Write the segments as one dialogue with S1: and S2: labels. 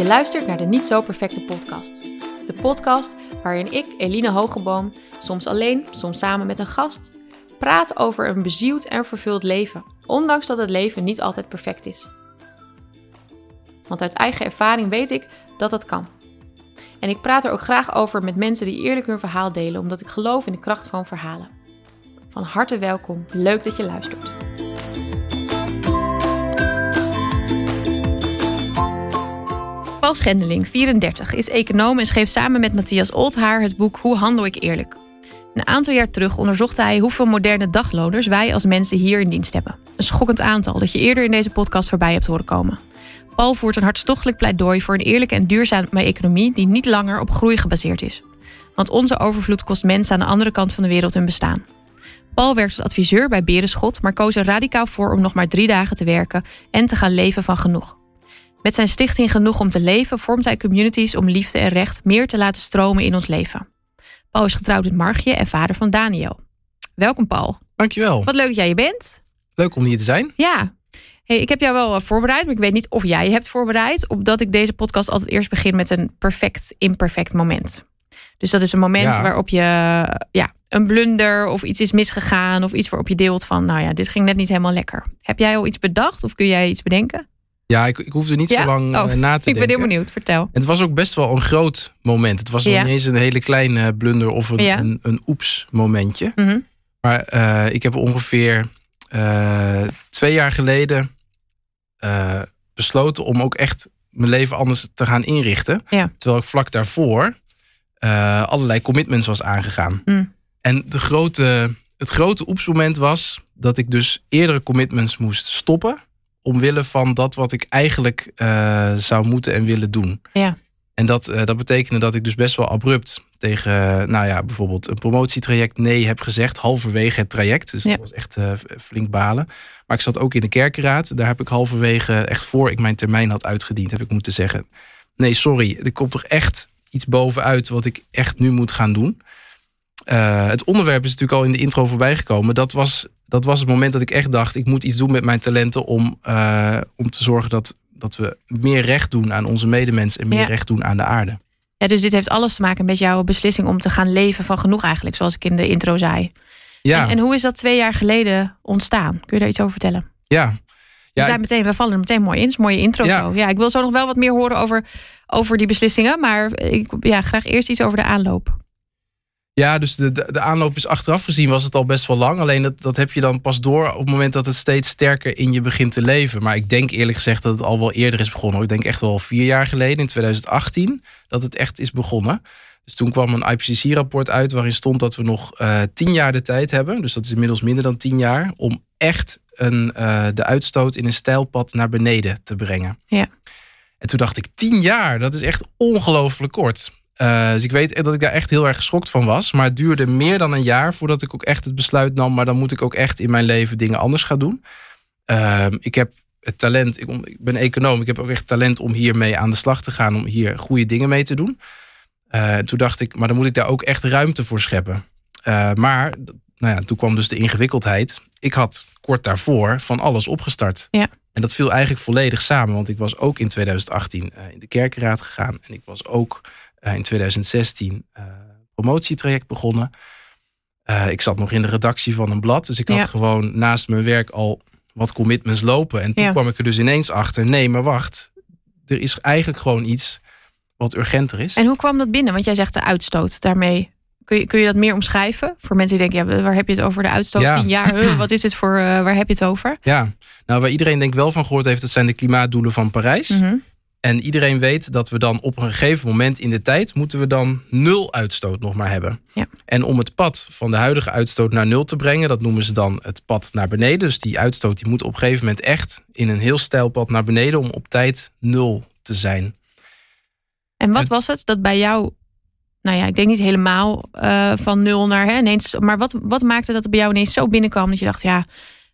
S1: Je luistert naar de Niet Zo Perfecte Podcast. De podcast waarin ik, Eline Hogeboom, soms alleen, soms samen met een gast, praat over een bezield en vervuld leven, ondanks dat het leven niet altijd perfect is. Want uit eigen ervaring weet ik dat dat kan. En ik praat er ook graag over met mensen die eerlijk hun verhaal delen, omdat ik geloof in de kracht van verhalen. Van harte welkom, leuk dat je luistert. Paul Schendeling, 34, is econoom en schreef samen met Matthias Oldhaar het boek Hoe handel ik eerlijk? Een aantal jaar terug onderzocht hij hoeveel moderne dagloners wij als mensen hier in dienst hebben. Een schokkend aantal dat je eerder in deze podcast voorbij hebt horen komen. Paul voert een hartstochtelijk pleidooi voor een eerlijke en duurzame economie die niet langer op groei gebaseerd is. Want onze overvloed kost mensen aan de andere kant van de wereld hun bestaan. Paul werkt als adviseur bij Berenschot, maar koos er radicaal voor om nog maar drie dagen te werken en te gaan leven van genoeg. Met zijn stichting Genoeg om te leven vormt hij communities om liefde en recht meer te laten stromen in ons leven. Paul is getrouwd met Margje en vader van Daniel. Welkom Paul.
S2: Dankjewel.
S1: Wat leuk dat jij hier bent.
S2: Leuk om hier te zijn.
S1: Ja. Hey, ik heb jou wel eh, voorbereid, maar ik weet niet of jij je hebt voorbereid. Omdat ik deze podcast altijd eerst begin met een perfect, imperfect moment. Dus dat is een moment
S2: Ja.
S1: waarop je ja, een blunder of iets is misgegaan. Of iets waarop je deelt van, nou ja, dit ging net niet helemaal lekker. Heb jij al iets bedacht of kun jij iets bedenken?
S2: Ja, ik, ik hoefde niet
S1: Ja?
S2: zo lang
S1: Oh,
S2: eh, na te
S1: ik ben
S2: denken.
S1: heel benieuwd, vertel.
S2: En het was ook best wel een groot moment. Het was
S1: Ja.
S2: niet eens een hele kleine blunder of een,
S1: Ja.
S2: een, een oeps momentje.
S1: Mhm.
S2: Maar eh, ik heb ongeveer eh, twee jaar geleden besloten om ook echt mijn leven anders te gaan inrichten. Terwijl ik vlak daarvoor allerlei commitments was aangegaan.
S1: Mm.
S2: En de grote, het grote oepsmoment was dat ik dus eerdere commitments moest stoppen. Omwille van dat wat ik eigenlijk eh, zou moeten en willen doen.
S1: Ja.
S2: En dat, eh, dat betekende dat ik dus best wel abrupt tegen, eh, nou ja, bijvoorbeeld een promotietraject nee heb gezegd. Halverwege het traject. Dus
S1: Ja.
S2: dat was echt flink balen. Maar ik zat ook in de kerkenraad. Daar heb ik halverwege, echt voor ik mijn termijn had uitgediend, heb ik moeten zeggen. Nee, sorry. Er komt toch echt iets bovenuit wat ik echt nu moet gaan doen. Het onderwerp is natuurlijk al in de intro voorbij gekomen. Dat was, dat was het moment dat ik echt dacht: ik moet iets doen met mijn talenten om, eh, om te zorgen dat, dat we meer recht doen aan onze medemens en meer
S1: Ja.
S2: recht doen aan de aarde.
S1: Ja, dus dit heeft alles te maken met jouw beslissing om te gaan leven van genoeg eigenlijk, zoals ik in de intro zei.
S2: Ja,
S1: En, en hoe is dat twee jaar geleden ontstaan? Kun je daar iets over vertellen?
S2: ja.
S1: We,
S2: Ja,
S1: zijn meteen, we vallen er meteen mooi in. Het is een mooie intro
S2: Ja.
S1: zo. Ja, ik wil zo nog wel wat meer horen over, over die beslissingen. Maar ik ja, graag eerst iets over de aanloop.
S2: Ja, dus de, de, de aanloop is achteraf gezien was het al best wel lang. Alleen dat, dat heb je dan pas door op het moment dat het steeds sterker in je begint te leven. Maar ik denk eerlijk gezegd dat het al wel eerder is begonnen. Ik denk echt wel vier jaar geleden, in 2018, dat het echt is begonnen. Dus toen kwam een IPCC-rapport uit waarin stond dat we nog eh, tien jaar de tijd hebben. Dus dat is inmiddels minder dan tien jaar. Om echt een, eh, de uitstoot in een stijlpad naar beneden te brengen.
S1: Ja.
S2: En toen dacht ik, tien jaar, dat is echt ongelooflijk kort. Eh, dus ik weet dat ik daar echt heel erg geschokt van was. Maar het duurde meer dan een jaar voordat ik ook echt het besluit nam. Maar dan moet ik ook echt in mijn leven dingen anders gaan doen. Ehm, ik heb het talent, ik, ben econoom. Ik heb ook echt talent om hiermee aan de slag te gaan. Om hier goede dingen mee te doen. Eh, toen dacht ik, maar dan moet ik daar ook echt ruimte voor scheppen. Eh, maar nou ja, toen kwam dus de ingewikkeldheid. Ik had kort daarvoor van alles opgestart.
S1: Ja.
S2: En dat viel eigenlijk volledig samen. Want ik was ook in 2018 eh, in de kerkenraad gegaan. En ik was ook in 2016 eh promotietraject begonnen. Eh, ik zat nog in de redactie van een blad. Dus ik had
S1: Ja.
S2: gewoon naast mijn werk al wat commitments lopen. En toen
S1: Ja.
S2: kwam ik er dus ineens achter. Nee, maar wacht. Er is eigenlijk gewoon iets wat urgenter is.
S1: En hoe kwam dat binnen? Want jij zegt de uitstoot daarmee. Kun je, kun je dat meer omschrijven? Voor mensen die denken, ja, waar heb je het over? De uitstoot,
S2: Ja.
S1: tien jaar. huh, wat is het voor, eh, waar heb je het over?
S2: Ja, nou waar iedereen denk ik wel van gehoord heeft, dat zijn de klimaatdoelen van Parijs.
S1: Mhm.
S2: En iedereen weet dat we dan op een gegeven moment in de tijd moeten we dan nul uitstoot nog maar hebben.
S1: Ja.
S2: En om het pad van de huidige uitstoot naar nul te brengen, dat noemen ze dan het pad naar beneden. Dus die uitstoot die moet op een gegeven moment echt in een heel steil pad naar beneden om op tijd nul te zijn.
S1: En wat was het dat bij jou, nou ja, ik denk niet helemaal eh, van nul naar hè, ineens, maar wat, wat maakte dat het bij jou ineens zo binnenkwam dat je dacht, ja,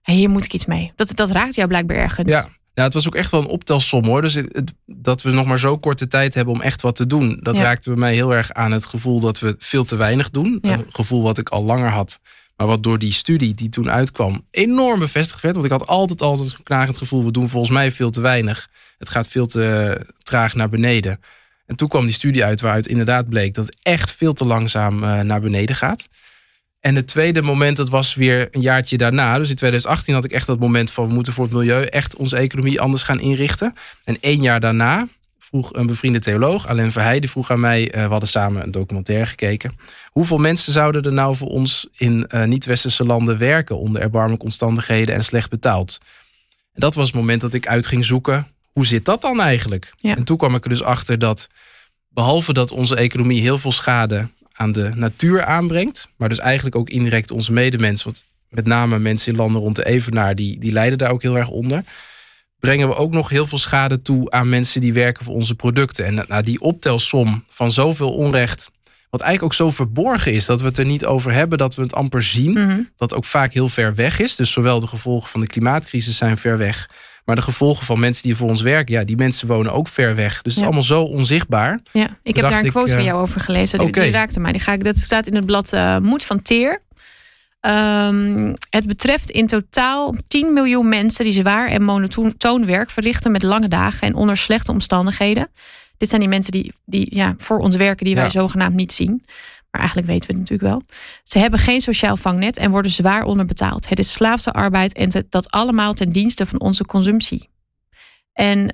S1: hier moet ik iets mee. Dat, dat raakt jou blijkbaar ergens.
S2: Ja. Ja, het was ook echt wel een optelsom hoor. Dus het, het- dat we nog maar zo korte tijd hebben om echt wat te doen. Dat
S1: Ja.
S2: raakte bij mij heel erg aan het gevoel dat we veel te weinig doen.
S1: Ja.
S2: Een gevoel wat ik al langer had. Maar wat door die studie die toen uitkwam enorm bevestigd werd. Want ik had altijd, altijd een knagend gevoel. We doen volgens mij veel te weinig. Het gaat veel te traag naar beneden. En toen kwam die studie uit waaruit inderdaad bleek dat het echt veel te langzaam uh, naar beneden gaat. En het tweede moment, dat was weer een jaartje daarna. Dus in 2018 had ik echt dat moment van we moeten voor het milieu echt onze economie anders gaan inrichten. En één jaar daarna vroeg een bevriende theoloog, Alain Verheij, die vroeg aan mij, uh, we hadden samen een documentaire gekeken. Hoeveel mensen zouden er nou voor ons in uh, niet-westerse landen werken onder erbarmelijke omstandigheden en slecht betaald? En dat was het moment dat ik uit ging zoeken, hoe zit dat dan eigenlijk?
S1: Ja.
S2: En toen kwam ik er dus achter dat, behalve dat onze economie heel veel schade aan de natuur aanbrengt, maar dus eigenlijk ook indirect onze medemens, want met name mensen in landen rond de Evenaar, die, die lijden daar ook heel erg onder brengen we ook nog heel veel schade toe aan mensen die werken voor onze producten. En nou, die optelsom van zoveel onrecht, wat eigenlijk ook zo verborgen is, dat we het er niet over hebben, dat we het amper zien,
S1: Mhm.
S2: dat ook vaak heel ver weg is. Dus zowel de gevolgen van de klimaatcrisis zijn ver weg, maar de gevolgen van mensen die voor ons werken, ja, die mensen wonen ook ver weg. Dus het is
S1: Ja.
S2: allemaal zo onzichtbaar.
S1: Ja, ik heb daar een
S2: ik,
S1: quote van
S2: eh,
S1: jou over gelezen. Die,
S2: oké.
S1: die raakte mij. Die ga ik, dat staat in het blad eh, Moed van Teer. Ehm, het betreft in totaal 10 miljoen mensen die zwaar en monotoon werk verrichten met lange dagen en onder slechte omstandigheden. Dit zijn die mensen die, die ja, voor ons werken, die wij
S2: Ja.
S1: zogenaamd niet zien. Maar eigenlijk weten we het natuurlijk wel. Ze hebben geen sociaal vangnet en worden zwaar onderbetaald. Het is slaafse arbeid en te- dat allemaal ten dienste van onze consumptie. En.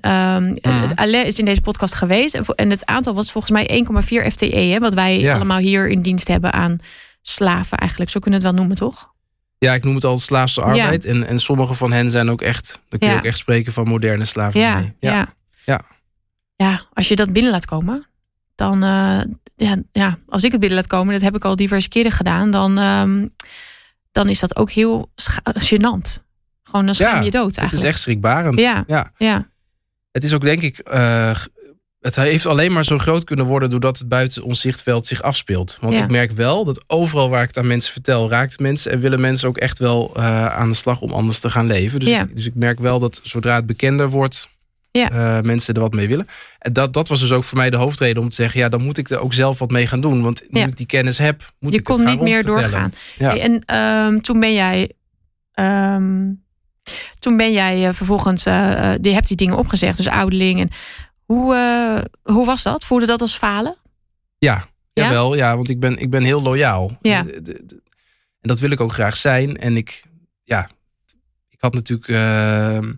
S1: Alain is in deze podcast geweest. En het aantal was volgens mij 1,4 FTE. Hè, wat wij
S2: Ja.
S1: allemaal hier in dienst hebben aan slaven eigenlijk. Zo kunnen we het wel noemen, toch?
S2: Ja, ik noem het al slaafse arbeid. En, en sommige van hen zijn ook echt, dan kun je ook echt spreken van moderne slavernij.
S1: Ja, ja.
S2: Ja.
S1: Ja, als je dat binnen laat komen, dan, eh, ja, ja, als ik het binnen laat komen, dat heb ik al diverse keren gedaan, dan, ehm, dan is dat ook heel gênant. Gewoon dan schaam
S2: Ja,
S1: je dood
S2: Het is
S1: eigenlijk.
S2: echt schrikbarend.
S1: Ja,
S2: ja.
S1: ja,
S2: Het is ook denk ik. g- het heeft alleen maar zo groot kunnen worden doordat het buiten ons zichtveld zich afspeelt. Want
S1: Ja.
S2: ik merk wel dat overal waar ik het aan mensen vertel, raakt mensen en willen mensen ook echt wel eh, aan de slag om anders te gaan leven. Dus, ik, dus ik merk wel dat zodra het bekender wordt,
S1: Ja.
S2: eh, mensen er wat mee willen. En dat, dat was dus ook voor mij de hoofdreden om te zeggen: ja, dan moet ik er ook zelf wat mee gaan doen. Want nu
S1: Ja.
S2: ik die kennis heb, moet
S1: je
S2: ik
S1: kon niet meer doorgaan.
S2: Ja.
S1: Hey, en ehm, toen ben jij. ehm, toen ben jij eh, vervolgens. eh, je hebt die dingen opgezegd, dus ouderling. En hoe, hoe was dat? Voelde dat als falen?
S2: Ja,
S1: Ja?
S2: jawel. Ja, want ik ben, ik ben heel loyaal.
S1: Ja.
S2: En dat wil ik ook graag zijn. En ik, ja, ik had natuurlijk eh,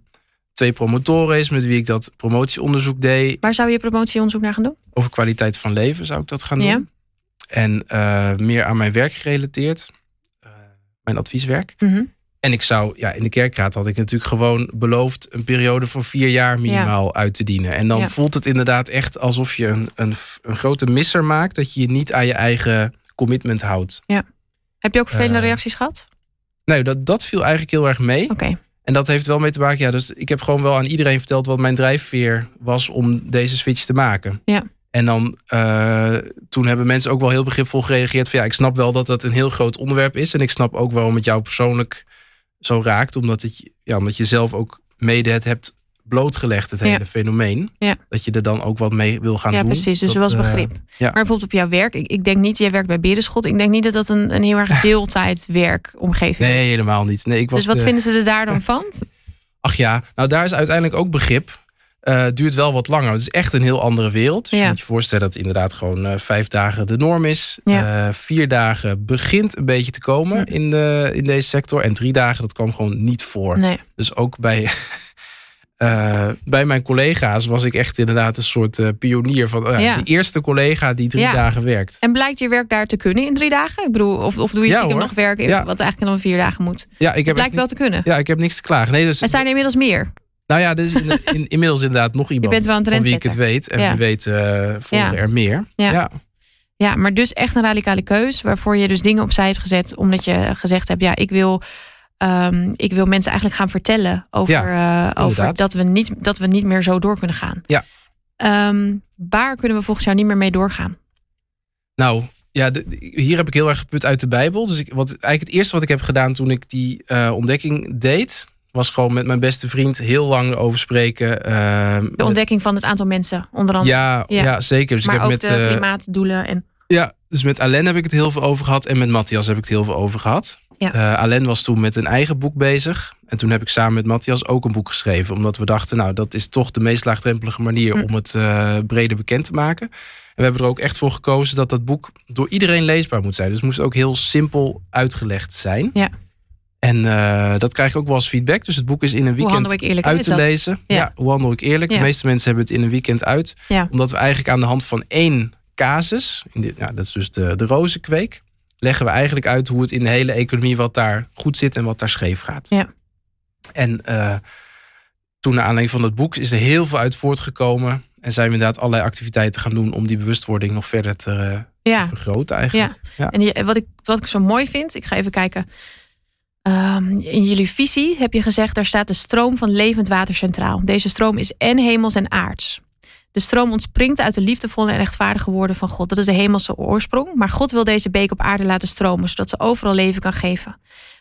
S2: twee promotoren eens met wie ik dat promotieonderzoek deed.
S1: Waar zou je promotieonderzoek naar gaan doen?
S2: Over kwaliteit van leven zou ik dat gaan doen.
S1: Ja.
S2: En eh, meer aan mijn werk gerelateerd. eh, mijn advieswerk.
S1: Mhm.
S2: En ik zou, ja, in de kerkraad had ik natuurlijk gewoon beloofd een periode van vier jaar minimaal uit te dienen. En dan
S1: Ja.
S2: voelt het inderdaad echt alsof je een, een, een grote misser maakt, dat je je niet aan je eigen commitment houdt.
S1: Heb je ook vervelende
S2: Eh,
S1: reacties gehad?
S2: Nou, dat, dat viel eigenlijk heel erg mee.
S1: Oké.
S2: En dat heeft wel mee te maken, ja, dus ik heb gewoon wel aan iedereen verteld wat mijn drijfveer was om deze switch te maken.
S1: Ja.
S2: En dan, eh, toen hebben mensen ook wel heel begripvol gereageerd van ja, ik snap wel dat dat een heel groot onderwerp is. En ik snap ook waarom het jou persoonlijk zo raakt, omdat, het, ja, omdat je zelf ook mede het hebt blootgelegd, het
S1: Ja.
S2: hele fenomeen.
S1: Ja.
S2: Dat je er dan ook wat mee wil gaan
S1: Ja,
S2: doen.
S1: precies. Dus
S2: Dat,
S1: was
S2: eh,
S1: begrip. Maar bijvoorbeeld op jouw werk. Ik, ik denk niet, jij werkt bij Berenschot. Ik denk niet dat dat een, een heel erg deeltijd werkomgeving
S2: nee,
S1: is.
S2: helemaal niet. Nee, ik was
S1: Dus wat
S2: de-
S1: vinden ze er daar dan van?
S2: Ach ja, nou daar is uiteindelijk ook begrip. Eh, duurt wel wat langer. Het is echt een heel andere wereld. Dus je moet je voorstellen dat inderdaad gewoon eh, vijf dagen de norm is. Eh, vier dagen begint een beetje te komen in, de, in deze sector. En drie dagen, dat kwam gewoon niet voor.
S1: Nee.
S2: Dus ook bij, eh, bij mijn collega's was ik echt inderdaad een soort eh, pionier. Van, oh ja. De eerste collega die drie
S1: Ja.
S2: dagen werkt.
S1: En blijkt je werk daar te kunnen in drie dagen? Ik bedoel, of, of doe je stiekem nog werk in, wat eigenlijk dan vier dagen moet?
S2: Ja, ik heb,
S1: Blijkt wel te kunnen.
S2: ja, ik heb niks te klagen. Nee, dus,
S1: Er zijn er inmiddels meer.
S2: Nou ja, dus in, in- inmiddels inderdaad nog
S1: Je
S2: iemand
S1: bent wel een
S2: van wie ik het weet. En wie weet eh volgen er meer.
S1: Ja.
S2: ja.
S1: Ja, maar dus echt een radicale keus waarvoor je dus dingen opzij hebt gezet. Omdat je gezegd hebt, ja, ik wil, ehm, ik wil mensen eigenlijk gaan vertellen over, eh, over dat, we niet, dat we niet meer zo door kunnen gaan.
S2: Ja.
S1: Ehm, waar kunnen we volgens jou niet meer mee doorgaan?
S2: Nou, ja, de- hier heb ik heel erg geput uit de Bijbel. Dus ik, wat, eigenlijk het eerste wat ik heb gedaan toen ik die eh, ontdekking deed, was gewoon met mijn beste vriend heel lang over spreken. eh,
S1: De ontdekking van het aantal mensen, onder andere.
S2: ja, ja.
S1: Ja.
S2: zeker. Dus
S1: maar
S2: ik heb
S1: ook
S2: met,
S1: de
S2: eh,
S1: klimaatdoelen. En,
S2: ja, dus met Alain heb ik het heel veel over gehad. En met Matthias heb ik het heel veel over gehad.
S1: Ja.
S2: Uh, Alain was toen met een eigen boek bezig. En toen heb ik samen met Matthias ook een boek geschreven. Omdat we dachten, nou, dat is toch de meest laagdrempelige manier
S1: Hm.
S2: om het uh, breder bekend te maken. En we hebben er ook echt voor gekozen dat dat boek door iedereen leesbaar moet zijn. Dus het moest ook heel simpel uitgelegd zijn.
S1: Ja.
S2: En uh, dat krijg ik ook wel als feedback. Dus het boek is in een weekend uit te lezen.
S1: Ja.
S2: Ja. hoe handel ik eerlijk?
S1: Ja.
S2: De meeste mensen hebben het in een weekend uit.
S1: Ja.
S2: Omdat we eigenlijk aan de hand van één casus, in dit, ja, dat is dus de, de rozenkweek, leggen we eigenlijk uit hoe het in de hele economie wat daar goed zit en wat daar scheef gaat.
S1: Ja.
S2: En uh, toen naar aanleiding van het boek is er heel veel uit voortgekomen. En zijn we inderdaad allerlei activiteiten gaan doen om die bewustwording nog verder te, uh,
S1: Ja.
S2: te vergroten eigenlijk.
S1: Ja.
S2: Ja.
S1: En die- wat, ik, wat ik zo mooi vind, ik ga even kijken. Ehm, in jullie visie heb je gezegd, daar staat de stroom van levend water centraal. Deze stroom is en hemels en aards. De stroom ontspringt uit de liefdevolle en rechtvaardige woorden van God. Dat is de hemelse oorsprong. Maar God wil deze beek op aarde laten stromen, zodat ze overal leven kan geven.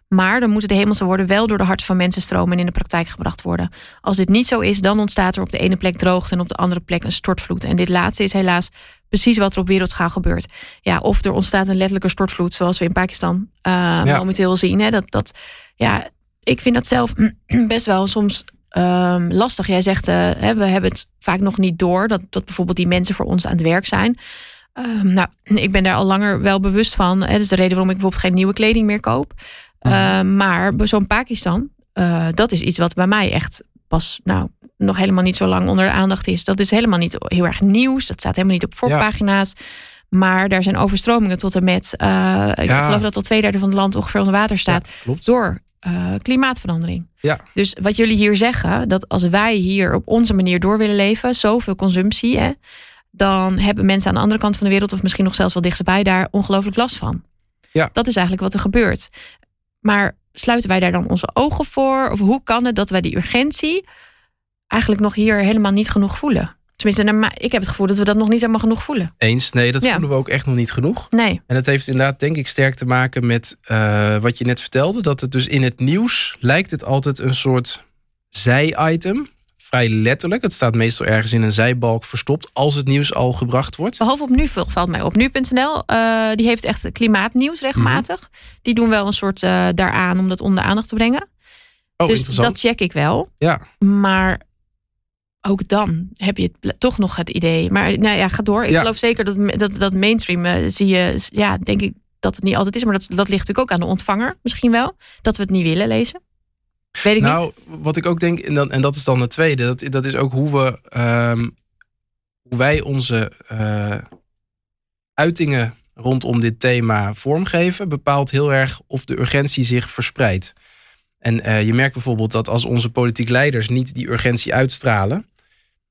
S1: Maar dan moeten de hemelse woorden wel door de hart van mensen stromen en in de praktijk gebracht worden. Als dit niet zo is, dan ontstaat er op de ene plek droogte en op de andere plek een stortvloed. En dit laatste is helaas precies wat er op wereldschaal gebeurt. Ja, of er ontstaat een letterlijke stortvloed, zoals we in Pakistan uh,
S2: Ja.
S1: momenteel zien. Hè, dat, dat, ja, ik vind dat zelf best wel soms ehm, lastig. Jij zegt, eh, hè, we hebben het vaak nog niet door dat, dat bijvoorbeeld die mensen voor ons aan het werk zijn. Ehm, nou, ik ben daar al langer wel bewust van. Hè, dat is de reden waarom ik bijvoorbeeld geen nieuwe kleding meer koop. Ehm, maar zo'n Pakistan, eh, dat is iets wat bij mij echt pas, nou, nog helemaal niet zo lang onder de aandacht is. Dat is helemaal niet heel erg nieuws. Dat staat helemaal niet op voorpagina's. Maar daar zijn overstromingen tot en met. eh, ik
S2: Ja.
S1: geloof dat al twee derde van het land ongeveer onder water staat.
S2: Ja.
S1: Door eh, klimaatverandering.
S2: Ja.
S1: Dus wat jullie hier zeggen, dat als wij hier op onze manier door willen leven, zoveel consumptie, hè, dan hebben mensen aan de andere kant van de wereld, of misschien nog zelfs wel dichterbij, daar ongelooflijk last van.
S2: Ja.
S1: Dat is eigenlijk wat er gebeurt. Maar sluiten wij daar dan onze ogen voor? Of hoe kan het dat wij die urgentie eigenlijk nog hier helemaal niet genoeg voelen? Tenminste, ik heb het gevoel dat we dat nog niet helemaal genoeg voelen.
S2: Eens. Nee, dat
S1: Ja.
S2: voelen we ook echt nog niet genoeg.
S1: Nee.
S2: En dat heeft inderdaad, denk ik, sterk te maken met eh, wat je net vertelde. Dat het dus in het nieuws lijkt het altijd een soort zij-item. Vrij letterlijk. Het staat meestal ergens in een zijbalk verstopt als het nieuws al gebracht wordt.
S1: Behalve op nu valt mij op. Nu.nl, eh, die heeft echt klimaatnieuws regelmatig.
S2: Mhm.
S1: Die doen wel een soort eh, daaraan om dat onder de aandacht te brengen.
S2: Oh,
S1: dus
S2: interessant.
S1: dat check ik wel.
S2: Ja.
S1: Maar ook dan heb je het toch nog het idee. Maar nou ja, ga door. Ik
S2: Ja.
S1: geloof zeker dat, dat, dat mainstream eh, zie je. Ja, denk ik dat het niet altijd is. Maar dat, dat ligt natuurlijk ook aan de ontvanger. Misschien wel. Dat we het niet willen lezen. Weet ik
S2: nou,
S1: niet.
S2: wat ik ook denk, en, dan, en dat is dan het tweede, dat, dat is ook hoe we ehm, hoe wij onze eh, uitingen rondom dit thema vormgeven, bepaalt heel erg of de urgentie zich verspreidt. En eh, je merkt bijvoorbeeld dat als onze politiek leiders niet die urgentie uitstralen,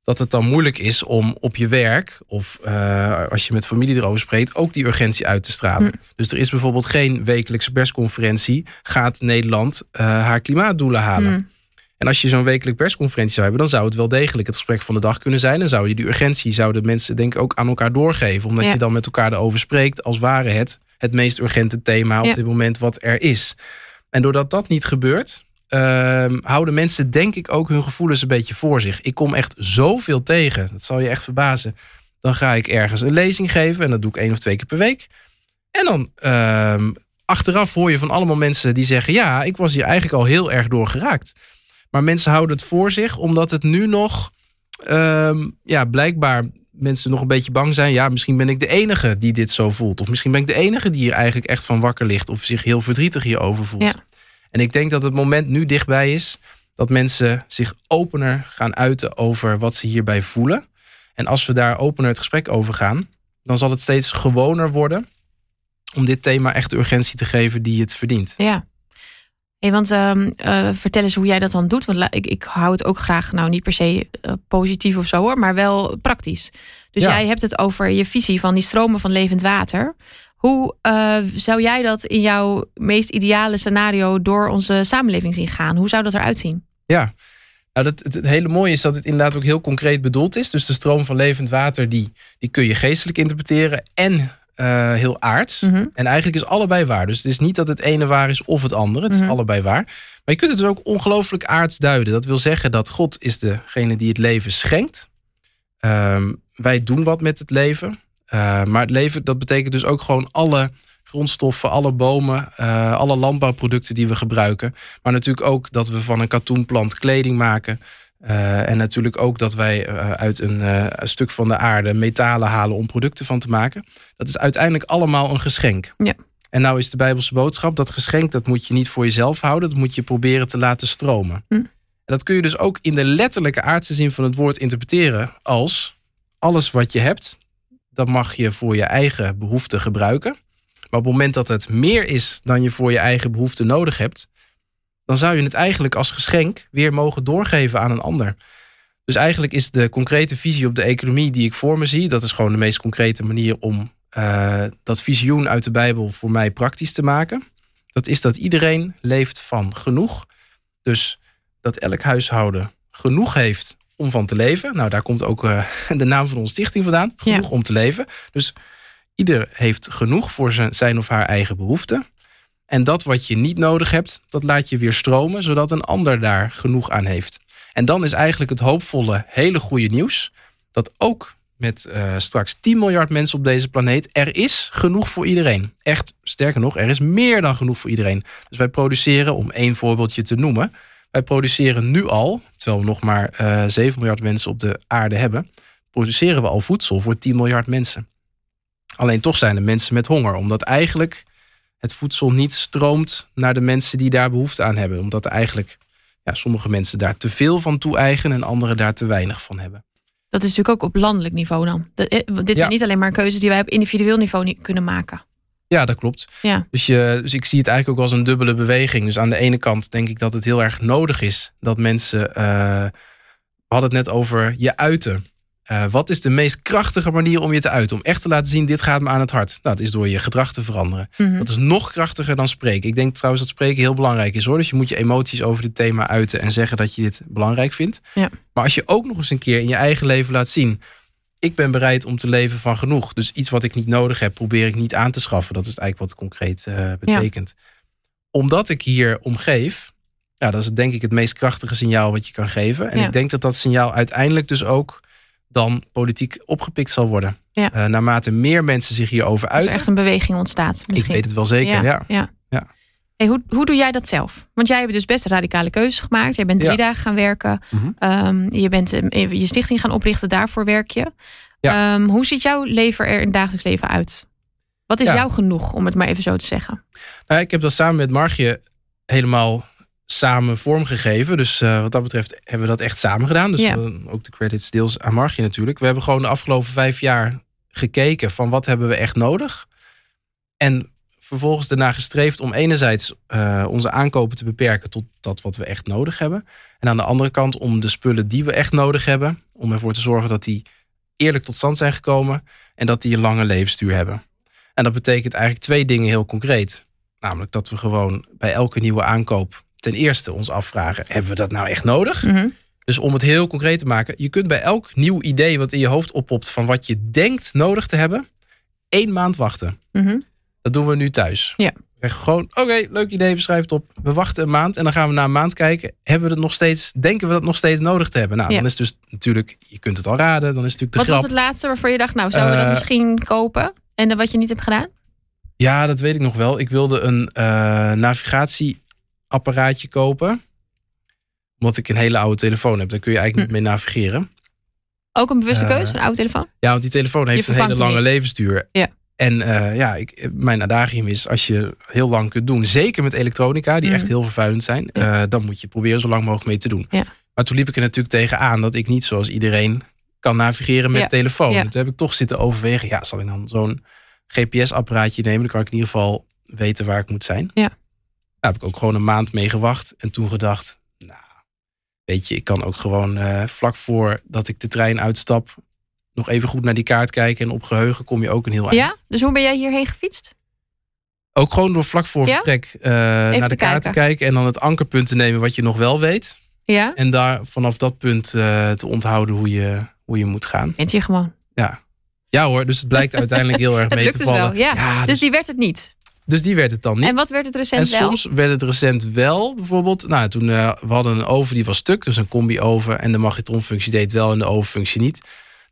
S2: dat het dan moeilijk is om op je werk of eh, als je met familie erover spreekt, ook die urgentie uit te stralen.
S1: Hm.
S2: Dus er is bijvoorbeeld geen wekelijkse persconferentie. Gaat Nederland eh, haar klimaatdoelen halen?
S1: Hmm.
S2: En als je zo'n wekelijke persconferentie zou hebben, dan zou het wel degelijk het gesprek van de dag kunnen zijn. Dan zou je die urgentie, zouden mensen denk ik ook aan elkaar doorgeven. Omdat
S1: Ja.
S2: je dan met elkaar erover spreekt, als ware het het meest urgente thema op
S1: Ja.
S2: dit moment wat er is. En doordat dat niet gebeurt, ehm, houden mensen denk ik ook hun gevoelens een beetje voor zich. Ik kom echt zoveel tegen, dat zal je echt verbazen. Dan ga ik ergens een lezing geven en dat doe ik één of twee keer per week. En dan ehm, achteraf hoor je van allemaal mensen die zeggen: Ja, ik was hier eigenlijk al heel erg door geraakt. Maar mensen houden het voor zich omdat het nu nog, ehm, ja, blijkbaar mensen nog een beetje bang zijn. Ja, misschien ben ik de enige die dit zo voelt. Of misschien ben ik de enige die hier eigenlijk echt van wakker ligt. Of zich heel verdrietig hierover voelt. En ik denk dat het moment nu dichtbij is dat mensen zich opener gaan uiten over wat ze hierbij voelen. En als we daar opener het gesprek over gaan, dan zal het steeds gewoner worden om dit thema echt de urgentie te geven die het verdient.
S1: Ja. Hey, want ehm, eh, vertel eens hoe jij dat dan doet. Want ik, ik hou het ook graag, nou niet per se eh, positief of zo hoor, maar wel praktisch. Dus
S2: Ja.
S1: jij hebt het over je visie van die stromen van levend water. Hoe eh, zou jij dat in jouw meest ideale scenario door onze samenleving zien gaan? Hoe zou dat eruit zien?
S2: Ja, nou, dat, het, het hele mooie is dat het inderdaad ook heel concreet bedoeld is. Dus de stroom van levend water, die, die kun je geestelijk interpreteren en eh, heel aards.
S1: Mhm.
S2: En eigenlijk is allebei waar. Dus het is niet dat het ene waar is of het andere. Het
S1: Mhm.
S2: is allebei waar. Maar je kunt het dus ook ongelooflijk aards duiden. Dat wil zeggen dat God is degene die het leven schenkt. Ehm, wij doen wat met het leven. Eh, maar het leven, dat betekent dus ook gewoon alle grondstoffen, alle bomen, uh, alle landbouwproducten die we gebruiken. Maar natuurlijk ook dat we van een katoenplant kleding maken. Uh, en natuurlijk ook dat wij uit een, een, stuk van de aarde metalen halen om producten van te maken. Dat is uiteindelijk allemaal een geschenk.
S1: Ja.
S2: En nou is de Bijbelse boodschap, dat geschenk dat moet je niet voor jezelf houden. Dat moet je proberen te laten stromen.
S1: Hm.
S2: En dat kun je dus ook in de letterlijke aardse zin van het woord interpreteren als alles wat je hebt, dat mag je voor je eigen behoeften gebruiken. Maar op het moment dat het meer is dan je voor je eigen behoeften nodig hebt, dan zou je het eigenlijk als geschenk weer mogen doorgeven aan een ander. Dus eigenlijk is de concrete visie op de economie die ik voor me zie, dat is gewoon de meest concrete manier om uh, dat visioen uit de Bijbel voor mij praktisch te maken. Dat is dat iedereen leeft van genoeg. Dus dat elk huishouden genoeg heeft om van te leven. Nou, daar komt ook uh, de naam van onze stichting vandaan. Genoeg
S1: Ja.
S2: om te leven. Dus ieder heeft genoeg voor zijn, zijn of haar eigen behoeften. En dat wat je niet nodig hebt, dat laat je weer stromen, zodat een ander daar genoeg aan heeft. En dan is eigenlijk het hoopvolle, hele goede nieuws dat ook met eh, straks 10 miljard mensen op deze planeet, er is genoeg voor iedereen. Echt, sterker nog, er is meer dan genoeg voor iedereen. Dus wij produceren, om één voorbeeldje te noemen, wij produceren nu al, terwijl we nog maar eh 7 miljard mensen op de aarde hebben, produceren we al voedsel voor 10 miljard mensen. Alleen toch zijn er mensen met honger, omdat eigenlijk het voedsel niet stroomt naar de mensen die daar behoefte aan hebben. Omdat er eigenlijk ja, sommige mensen daar te veel van toe-eigenen en anderen daar te weinig van hebben.
S1: Dat is natuurlijk ook op landelijk niveau dan. Eh, dit
S2: Ja.
S1: zijn niet alleen maar keuzes die wij op individueel niveau kunnen maken.
S2: Ja, dat klopt.
S1: Ja.
S2: Dus, je, dus ik zie het eigenlijk ook als een dubbele beweging. Dus aan de ene kant denk ik dat het heel erg nodig is dat mensen. eh, we hadden het net over je uiten. Eh, wat is de meest krachtige manier om je te uiten? Om echt te laten zien: dit gaat me aan het hart. Nou, dat is door je gedrag te veranderen.
S1: Mhm.
S2: Dat is nog krachtiger dan spreken. Ik denk trouwens dat spreken heel belangrijk is hoor. Dus je moet je emoties over dit thema uiten en zeggen dat je dit belangrijk vindt.
S1: Ja.
S2: Maar als je ook nog eens een keer in je eigen leven laat zien. Ik ben bereid om te leven van genoeg. Dus iets wat ik niet nodig heb, probeer ik niet aan te schaffen. Dat is eigenlijk wat concreet eh, betekent. Omdat ik hier om geef, ja, dat is denk ik het meest krachtige signaal wat je kan geven. En
S1: Ja.
S2: ik denk dat dat signaal uiteindelijk dus ook dan politiek opgepikt zal worden.
S1: Ja.
S2: Eh, naarmate meer mensen zich hierover
S1: Als er
S2: uiten.
S1: echt een beweging ontstaat.
S2: Ik
S1: Misschien.
S2: weet het wel zeker, ja.
S1: ja. Hey, hoe, hoe doe jij dat zelf? Want jij hebt dus best radicale keuzes gemaakt. Jij bent drie
S2: Ja.
S1: dagen gaan werken.
S2: Mhm.
S1: Ehm, je bent eh, je stichting gaan oprichten. Daarvoor werk je.
S2: Ja.
S1: Ehm, hoe ziet jouw leven er in het dagelijks leven uit? Wat is
S2: Ja.
S1: jou genoeg, om het maar even zo te zeggen?
S2: Nou, ik heb dat samen met Margje helemaal samen vormgegeven. Dus eh, wat dat betreft hebben we dat echt samen gedaan. Dus
S1: Ja.
S2: ook de credits deels aan Margje natuurlijk. We hebben gewoon de afgelopen vijf jaar gekeken van wat hebben we echt nodig. En vervolgens daarna gestreefd om enerzijds eh, onze aankopen te beperken tot dat wat we echt nodig hebben. En aan de andere kant om de spullen die we echt nodig hebben, om ervoor te zorgen dat die eerlijk tot stand zijn gekomen en dat die een lange levensduur hebben. En dat betekent eigenlijk twee dingen heel concreet. Namelijk dat we gewoon bij elke nieuwe aankoop ten eerste ons afvragen: hebben we dat nou echt nodig?
S1: Mhm.
S2: Dus om het heel concreet te maken, je kunt bij elk nieuw idee wat in je hoofd oppopt van wat je denkt nodig te hebben, één maand wachten.
S1: Mhm.
S2: Dat doen we nu thuis.
S1: Ja.
S2: Gewoon, oké, leuk idee, we schrijven het op. We wachten een maand en dan gaan we na een maand kijken. Hebben we het nog steeds, denken we dat nog steeds nodig te hebben? Nou,
S1: Ja.
S2: dan is dus natuurlijk, je kunt het al raden, dan is natuurlijk de
S1: Wat
S2: grap.
S1: was het laatste waarvan je dacht, nou, zouden we dat
S2: Eh,
S1: misschien kopen? En dan wat je niet hebt gedaan?
S2: Ja, dat weet ik nog wel. Ik wilde een eh, navigatieapparaatje kopen. Omdat ik een hele oude telefoon heb. Daar kun je eigenlijk niet mee navigeren.
S1: Ook een bewuste
S2: eh,
S1: keuze, een oude telefoon?
S2: Ja, want die telefoon heeft een hele lange
S1: niet.
S2: levensduur.
S1: Ja.
S2: En eh, ja, ik, mijn adagium is als je heel lang kunt doen, zeker met elektronica, die
S1: Mhm.
S2: echt heel vervuilend zijn,
S1: Ja.
S2: eh, dan moet je proberen zo lang mogelijk mee te doen.
S1: Ja.
S2: Maar toen liep ik er natuurlijk tegenaan dat ik niet zoals iedereen kan navigeren met
S1: Ja.
S2: telefoon. Toen heb ik toch zitten overwegen, ja, zal ik dan zo'n GPS-apparaatje nemen? Dan kan ik in ieder geval weten waar ik moet zijn.
S1: Ja.
S2: Daar heb ik ook gewoon een maand mee gewacht en toen gedacht, nou, weet je, ik kan ook gewoon eh, vlak voor dat ik de trein uitstap, nog even goed naar die kaart kijken. En op geheugen kom je ook een heel eind.
S1: Ja? Dus hoe ben jij hierheen gefietst?
S2: Ook gewoon door vlak voor
S1: Ja?
S2: vertrek eh, naar de kaart te kijken. En dan het ankerpunt te nemen wat je nog wel weet.
S1: Ja?
S2: En daar vanaf dat punt eh, te onthouden hoe je, hoe je moet gaan.
S1: Bent je gewoon.
S2: Ja hoor, dus het blijkt uiteindelijk heel erg mee te
S1: dus
S2: vallen.
S1: wel, ja.
S2: dus,
S1: Dus die werd het niet.
S2: dus die werd het dan niet.
S1: En wat werd het recent
S2: En
S1: wel?
S2: soms werd het recent wel, bijvoorbeeld. Nou, toen eh, we hadden een oven die was stuk, dus een combi-oven. En de magnetronfunctie deed wel en de ovenfunctie niet.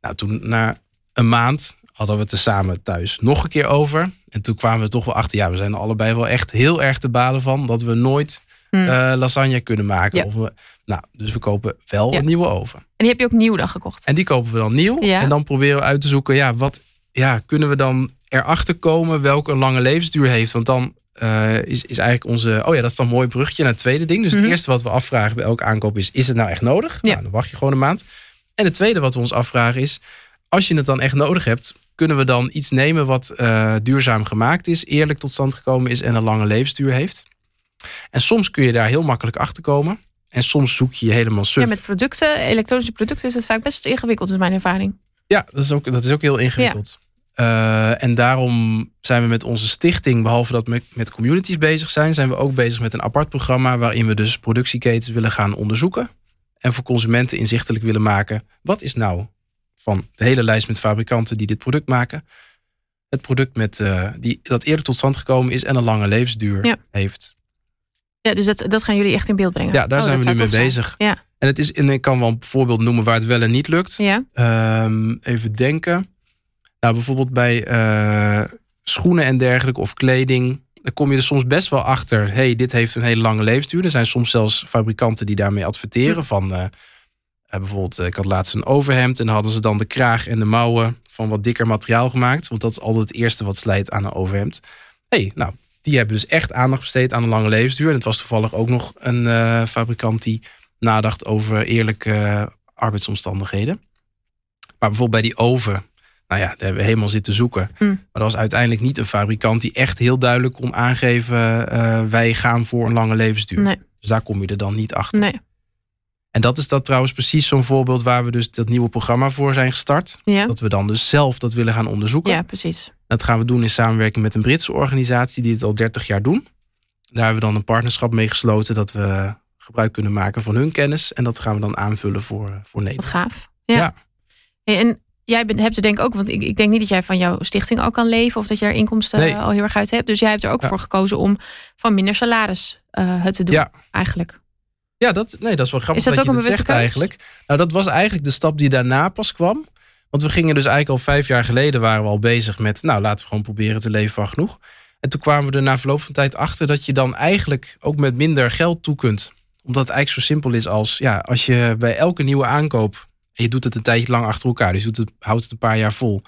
S2: Nou, toen na een maand hadden we het er samen thuis nog een keer over. En toen kwamen we toch wel achter, ja, we zijn er allebei wel echt heel erg te balen van dat we nooit
S1: Hmm.
S2: eh, lasagne kunnen maken.
S1: Ja.
S2: Of we, nou, dus we kopen wel
S1: Ja.
S2: een nieuwe oven.
S1: En die heb je ook nieuw dan gekocht.
S2: En die kopen we dan nieuw.
S1: Ja.
S2: En dan proberen we uit te zoeken, ja, wat ja, kunnen we dan erachter komen welke een lange levensduur heeft? Want dan eh, is, is eigenlijk onze. Oh ja, dat is dan een mooi brugje naar het tweede ding. Dus
S1: Mhm.
S2: het eerste wat we afvragen bij elke aankoop is: is het nou echt nodig?
S1: Ja.
S2: Nou, dan wacht je gewoon een maand. En het tweede wat we ons afvragen is: als je het dan echt nodig hebt, kunnen we dan iets nemen wat eh, duurzaam gemaakt is, eerlijk tot stand gekomen is en een lange levensduur heeft? En soms kun je daar heel makkelijk achter komen. En soms zoek je je helemaal suf.
S1: Ja, met producten, elektronische producten is het vaak best ingewikkeld, is mijn ervaring.
S2: Ja, dat is ook, dat is ook heel ingewikkeld. Eh, en daarom zijn we met onze stichting, behalve dat we met communities bezig zijn, zijn we ook bezig met een apart programma waarin we dus productieketens willen gaan onderzoeken. En voor consumenten inzichtelijk willen maken. Wat is nou van de hele lijst met fabrikanten die dit product maken, het product met, eh, die, dat eerlijk tot stand gekomen is en een lange levensduur
S1: Ja.
S2: heeft.
S1: Ja, dus dat, dat gaan jullie echt in beeld brengen.
S2: Ja, daar
S1: Oh,
S2: zijn we nu mee
S1: zijn.
S2: bezig.
S1: Ja.
S2: En het is, en ik kan wel een voorbeeld noemen waar het wel en niet lukt.
S1: Ja,
S2: Ehm, even denken. Nou, bijvoorbeeld bij eh, schoenen en dergelijke of kleding. Dan kom je er soms best wel achter. hey, dit heeft een hele lange levensduur. Er zijn soms zelfs fabrikanten die daarmee adverteren. Van eh, eh, bijvoorbeeld, eh, ik had laatst een overhemd. En dan hadden ze dan de kraag en de mouwen van wat dikker materiaal gemaakt. Want dat is altijd het eerste wat slijt aan een overhemd. hey, nou, die hebben dus echt aandacht besteed aan een lange levensduur. En het was toevallig ook nog een fabrikant die nadacht over eerlijke arbeidsomstandigheden. Maar bijvoorbeeld bij die oven, nou ja, daar hebben we helemaal zitten zoeken.
S1: Mm.
S2: Maar dat was uiteindelijk niet een fabrikant die echt heel duidelijk kon aangeven: eh, wij gaan voor een lange levensduur.
S1: nee,
S2: Dus daar kom je er dan niet achter.
S1: nee.
S2: En dat is dat trouwens precies zo'n voorbeeld waar we dus dat nieuwe programma voor zijn gestart.
S1: Ja,
S2: Dat we dan dus zelf dat willen gaan onderzoeken.
S1: ja precies.
S2: Dat gaan we doen in samenwerking met een Britse organisatie die het al 30 jaar doen. Daar hebben we dan een partnerschap mee gesloten dat we gebruik kunnen maken van hun kennis. En dat gaan we dan aanvullen voor, voor
S1: Wat
S2: Nederland.
S1: gaaf. Ja.
S2: Ja.
S1: Hey, en jij bent, hebt er denk ik ook, want ik, ik denk niet dat jij van jouw stichting ook kan leven of dat je daar inkomsten
S2: Nee.
S1: al heel erg uit hebt. Dus jij hebt er ook
S2: Ja.
S1: voor gekozen om van minder salaris eh, het te doen.
S2: Ja.
S1: Eigenlijk.
S2: Ja, dat, nee, dat is wel grappig
S1: Is dat
S2: dat,
S1: ook
S2: je
S1: een
S2: dat zegt
S1: keus?
S2: eigenlijk. Nou, dat was eigenlijk de stap die daarna pas kwam. Want we gingen dus eigenlijk al vijf jaar geleden waren we al bezig met... nou, laten we gewoon proberen te leven van genoeg. En toen kwamen we er na verloop van tijd achter... dat je dan eigenlijk ook met minder geld toe kunt. Omdat het eigenlijk zo simpel is als... ja, als je bij elke nieuwe aankoop... en je doet het een tijdje lang achter elkaar... dus je doet het, houdt het een paar jaar vol...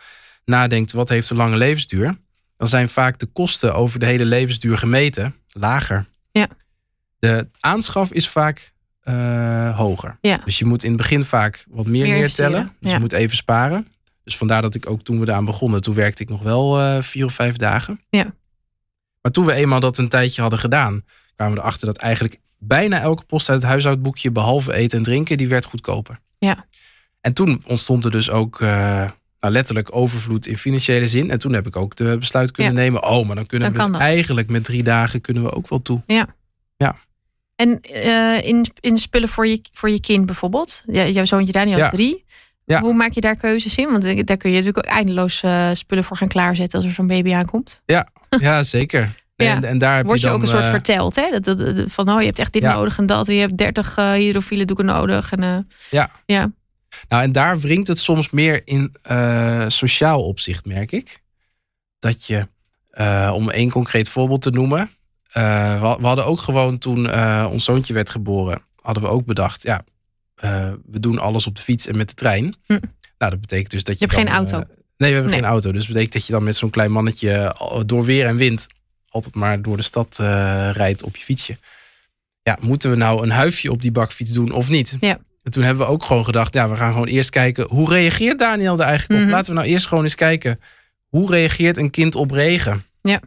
S2: nadenkt wat heeft een lange levensduur... dan zijn vaak de kosten over de hele levensduur gemeten lager.
S1: Ja.
S2: De aanschaf is vaak eh, hoger.
S1: Ja.
S2: Dus je moet in het begin vaak wat meer,
S1: Meer
S2: neertellen. Dus
S1: ja.
S2: je moet even sparen. Dus vandaar dat ik ook toen we eraan begonnen, toen werkte ik nog wel eh, vier of vijf dagen.
S1: Ja.
S2: Maar toen we eenmaal dat een tijdje hadden gedaan, kwamen we erachter dat eigenlijk bijna elke post uit het huishoudboekje, behalve eten en drinken, die werd goedkoper.
S1: Ja.
S2: En toen ontstond er dus ook eh, nou, letterlijk overvloed in financiële zin. En toen heb ik ook de besluit kunnen
S1: Ja.
S2: nemen. Oh, maar dan kunnen
S1: Dan
S2: we dus eigenlijk met drie dagen kunnen we ook wel toe.
S1: En eh, in, in spullen voor je, voor je kind bijvoorbeeld. Ja, jouw zoontje Daniel is
S2: Ja.
S1: drie.
S2: Ja.
S1: Hoe maak je daar keuzes in? Want daar kun je natuurlijk ook eindeloos eh, spullen voor gaan klaarzetten als er zo'n baby aankomt.
S2: Ja, zeker.
S1: Ja.
S2: En, en daar heb
S1: Word je
S2: dan,
S1: ook een soort
S2: eh,
S1: verteld, hè? Dat, dat, dat- van oh, je hebt echt dit
S2: Ja.
S1: nodig en dat. En je hebt 30 eh hydrofiele doeken nodig. En, eh,
S2: Ja.
S1: ja.
S2: Nou, en daar wringt het soms meer in eh, sociaal opzicht, merk ik. Dat je, eh, om één concreet voorbeeld te noemen. eh, we, we hadden ook gewoon toen ons zoontje werd geboren, hadden we ook bedacht, ja, we doen alles op de fiets en met de trein.
S1: Hm.
S2: Nou, dat betekent dus dat je.
S1: Je hebt
S2: dan,
S1: geen auto?
S2: nee, we hebben
S1: Nee.
S2: geen auto. Dus dat betekent dat je dan met zo'n klein mannetje door weer en wind altijd maar door de stad rijdt op je fietsje. Ja, moeten we nou een huifje op die bakfiets doen of niet?
S1: Ja.
S2: En toen hebben we ook gewoon gedacht, ja, we gaan gewoon eerst kijken, hoe reageert Daniel er eigenlijk op?
S1: Mhm.
S2: Laten we nou eerst gewoon eens kijken, hoe reageert een kind op regen?
S1: Ja.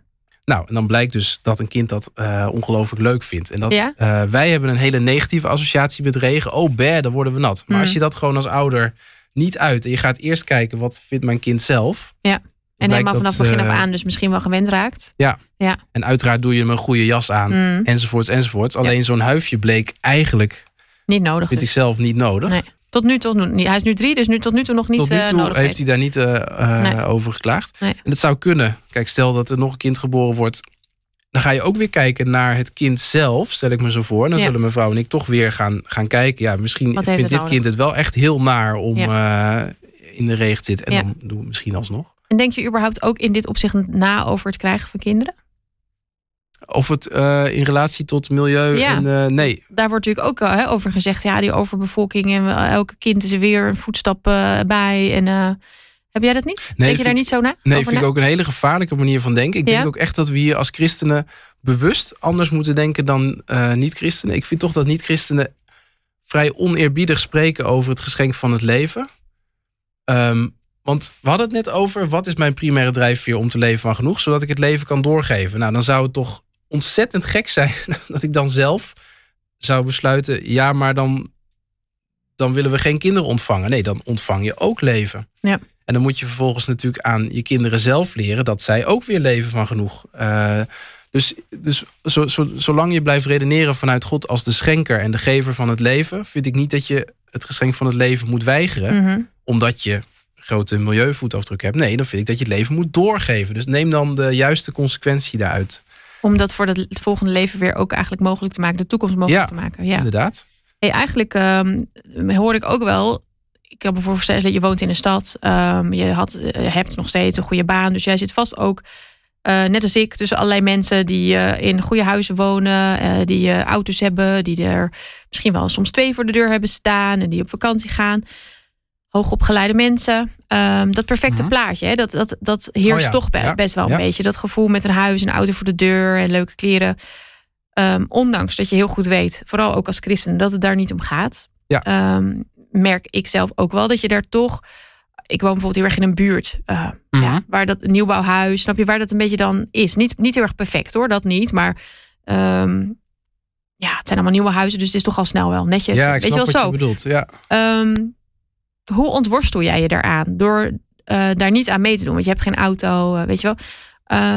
S2: Nou, en dan blijkt dus dat een kind dat eh, ongelooflijk leuk vindt. En dat
S1: Ja?
S2: eh, wij hebben een hele negatieve associatie met regen. Oh, bé, dan worden we nat. Maar
S1: Mhm.
S2: als je dat gewoon als ouder niet uit en je gaat eerst kijken, wat vindt mijn kind zelf?
S1: Ja. En helemaal vanaf begin af aan dus misschien wel gewend raakt.
S2: En uiteraard doe je hem een goede jas aan,
S1: Mm,
S2: enzovoorts, enzovoorts. Alleen zo'n huifje bleek eigenlijk,
S1: niet nodig.
S2: vind
S1: dus.
S2: ik zelf, niet nodig.
S1: Nee. Tot nu toe, niet. hij is nu drie, dus nu, tot nu toe nog niet
S2: Tot nu
S1: eh,
S2: toe
S1: nodig.
S2: heeft hij daar niet eh, eh,
S1: Nee.
S2: over geklaagd.
S1: Nee.
S2: En dat zou kunnen. Kijk, stel dat er nog een kind geboren wordt. Dan ga je ook weer kijken naar het kind zelf, stel ik me zo voor. En dan
S1: Ja.
S2: zullen mevrouw en ik toch weer gaan, gaan kijken. Ja, misschien vindt dit
S1: nodig?
S2: kind het wel echt heel naar om in de regen te zitten. En
S1: Ja.
S2: dan doen we misschien alsnog.
S1: En denk je überhaupt ook in dit opzicht na over het krijgen van kinderen?
S2: Of het uh, in relatie tot milieu
S1: Ja.
S2: en uh, nee.
S1: Daar wordt natuurlijk ook uh, over gezegd, ja, die overbevolking en elke kind is er weer een voetstap bij. En heb jij dat niet?
S2: Nee,
S1: denk je daar niet zo na?
S2: Nee, vind
S1: na?
S2: ik ook een hele gevaarlijke manier van denken. Ik
S1: Ja?
S2: denk ook echt dat we hier als christenen bewust anders moeten denken dan niet-christenen. Ik vind toch dat niet-christenen vrij oneerbiedig spreken over het geschenk van het leven. Um, want we hadden het net over, wat is mijn primaire drijfveer om te leven van genoeg, zodat ik het leven kan doorgeven. Nou, dan zou het toch ontzettend gek zijn dat ik dan zelf zou besluiten, ja, maar dan, dan willen we geen kinderen ontvangen. Nee, dan ontvang je ook leven.
S1: Ja.
S2: En dan moet je vervolgens natuurlijk aan je kinderen zelf leren dat zij ook weer leven van genoeg. Uh, dus dus zo, zo, zolang je blijft redeneren vanuit God als de schenker en de gever van het leven, vind ik niet dat je het geschenk van het leven moet weigeren,
S1: Mm -hmm.
S2: omdat je grote milieuvoetafdruk hebt. Nee, dan vind ik dat je het leven moet doorgeven. Dus neem dan de juiste consequentie daaruit.
S1: Om dat voor het volgende leven weer ook eigenlijk mogelijk te maken, de toekomst mogelijk
S2: Ja,
S1: te maken. Ja,
S2: Inderdaad.
S1: Hey, eigenlijk um, hoor ik ook wel. Ik kan me voorstellen dat je woont in een stad. Um, je had, uh, hebt nog steeds een goede baan. Dus jij zit vast ook, uh, net als ik, tussen allerlei mensen die uh, in goede huizen wonen. die auto's hebben. Die er misschien wel soms twee voor de deur hebben staan. En die op vakantie gaan. Hoogopgeleide mensen. Um, dat perfecte
S2: Mhm.
S1: plaatje, hè, dat, dat, dat heerst
S2: Oh ja,
S1: toch be-
S2: ja,
S1: best wel een
S2: ja.
S1: beetje. Dat gevoel met een huis, een auto voor de deur en leuke kleren. Um, ondanks dat je heel goed weet, vooral ook als christen, dat het daar niet om gaat.
S2: Ja.
S1: Um, merk ik zelf ook wel dat je daar toch. Ik woon bijvoorbeeld heel erg in een buurt. Uh,
S2: Mhm.
S1: ja, waar dat nieuwbouwhuis, snap je waar dat een beetje dan is? Niet, niet heel erg perfect hoor, dat niet. Maar um, ja, het zijn allemaal nieuwe huizen, dus het is toch al snel wel netjes.
S2: Ja, ik
S1: weet je wel
S2: wat
S1: zo.
S2: je bedoelt. Ja.
S1: Um, hoe ontworstel jij je daaraan? Door uh, daar niet aan mee te doen, want je hebt geen auto, uh, weet je wel.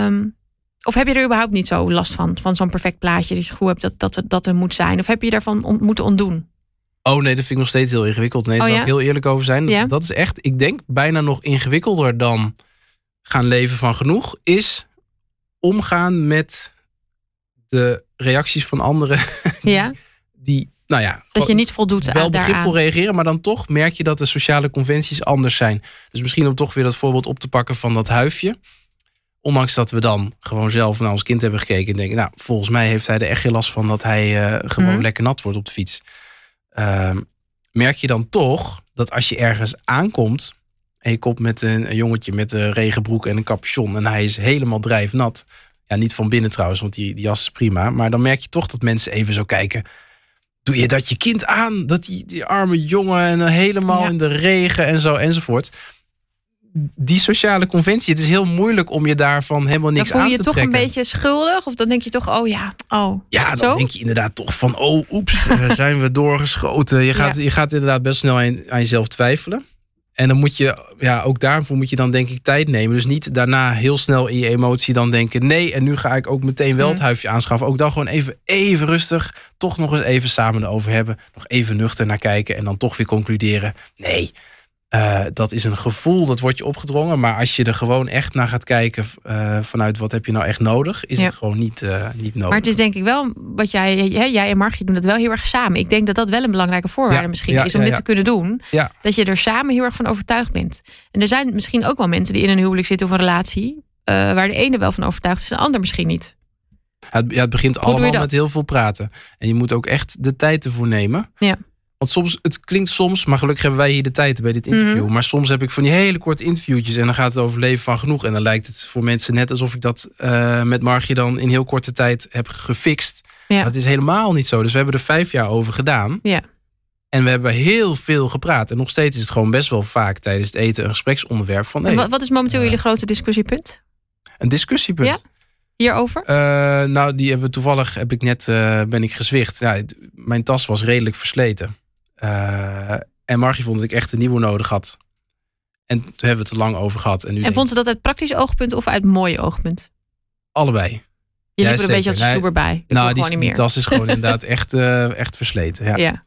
S1: Um, of heb je er überhaupt niet zo last van? Van zo'n perfect plaatje dat je gevoel hebt dat, dat, er, dat er moet zijn? Of heb je daarvan moeten ontdoen?
S2: Oh nee, dat vind ik nog steeds heel ingewikkeld. Nee, daar
S1: Oh, ja?
S2: ik heel eerlijk over zijn. Dat,
S1: Ja?
S2: dat is echt, ik denk, bijna nog ingewikkelder dan gaan leven van genoeg. Is omgaan met de reacties van anderen.
S1: Ja?
S2: Die, nou ja,
S1: Dat je niet voldoet
S2: wel
S1: aan,
S2: begripvol
S1: daaraan.
S2: reageren, maar dan toch merk je dat de sociale conventies anders zijn. Dus misschien om toch weer dat voorbeeld op te pakken van dat huifje. Ondanks dat we dan gewoon zelf naar ons kind hebben gekeken en denken, nou, volgens mij heeft hij er echt geen last van dat hij uh, gewoon
S1: Mhm.
S2: lekker nat wordt op de fiets. Uh, merk je dan toch dat als je ergens aankomt en je komt met een, een jongetje met een regenbroek en een capuchon en hij is helemaal drijfnat. Ja, niet van binnen trouwens, want die, die jas is prima. Maar dan merk je toch dat mensen even zo kijken doe je dat je kind aan? Dat die, die arme jongen en helemaal
S1: Ja.
S2: in de regen en zo enzovoort. Die sociale conventie, het is heel moeilijk om je daarvan helemaal
S1: Dan
S2: niks
S1: voel je
S2: aan
S1: je
S2: te
S1: toch
S2: trekken.
S1: een beetje schuldig? Of dan denk je toch, oh ja, oh.
S2: Ja, dan
S1: Zo?
S2: denk je inderdaad toch van, oh oeps, zijn we doorgeschoten. Je gaat,
S1: Ja.
S2: je gaat inderdaad best snel aan, aan jezelf twijfelen. En dan moet je, ja, ook daarvoor moet je dan denk ik tijd nemen. Dus niet daarna heel snel in je emotie dan denken... nee, en nu ga ik ook meteen wel het
S1: Mhm.
S2: huifje aanschaffen. Ook dan gewoon even, even rustig, toch nog eens even samen erover hebben. Nog even nuchter naar kijken en dan toch weer concluderen... nee, eh, dat is een gevoel, dat wordt je opgedrongen. Maar als je er gewoon echt naar gaat kijken... eh, vanuit wat heb je nou echt nodig... is
S1: Ja.
S2: het gewoon niet, eh, niet nodig.
S1: Maar het is denk ik wel, wat jij, hè, jij en Margie doen dat wel heel erg samen. Ik denk dat dat wel een belangrijke voorwaarde
S2: Ja,
S1: misschien
S2: ja,
S1: is om dit te kunnen doen.
S2: Ja.
S1: Dat je er samen heel erg van overtuigd bent. En er zijn misschien ook wel mensen die in een huwelijk zitten of een relatie... waar de ene wel van overtuigd is en de ander misschien niet.
S2: Ja, het, begint allemaal met heel veel praten. En je moet ook echt de tijd ervoor nemen.
S1: Ja.
S2: Want soms, het klinkt soms, maar gelukkig hebben wij hier de tijd bij dit interview.
S1: Mhm.
S2: Maar soms heb ik van die hele korte interviewtjes en dan gaat het over leven van genoeg. En dan lijkt het voor mensen net alsof ik dat eh, met Margie dan in heel korte tijd heb gefixt.
S1: Ja.
S2: Maar het is helemaal niet zo. Dus we hebben er vijf jaar over gedaan.
S1: Ja.
S2: En we hebben heel veel gepraat. En nog steeds is het gewoon best wel vaak tijdens het eten een gespreksonderwerp van hey,
S1: wat, is momenteel
S2: Ja.
S1: jullie grote discussiepunt
S2: een discussiepunt.
S1: Ja? hierover?
S2: Eh, nou, die hebben we toevallig heb ik net eh, ben ik gezwicht. Ja, mijn tas was redelijk versleten. Eh, en Margie vond dat ik echt een nieuwe nodig had. En toen hebben we het er lang over gehad. En nu
S1: En
S2: denk
S1: vond ze dat uit praktisch oogpunt of uit mooi oogpunt?
S2: allebei.
S1: Je liep er een beetje als sloeber bij. Ik
S2: nou, die,
S1: niet
S2: die
S1: meer.
S2: tas is gewoon inderdaad echt, eh, echt versleten. Ja.
S1: ja.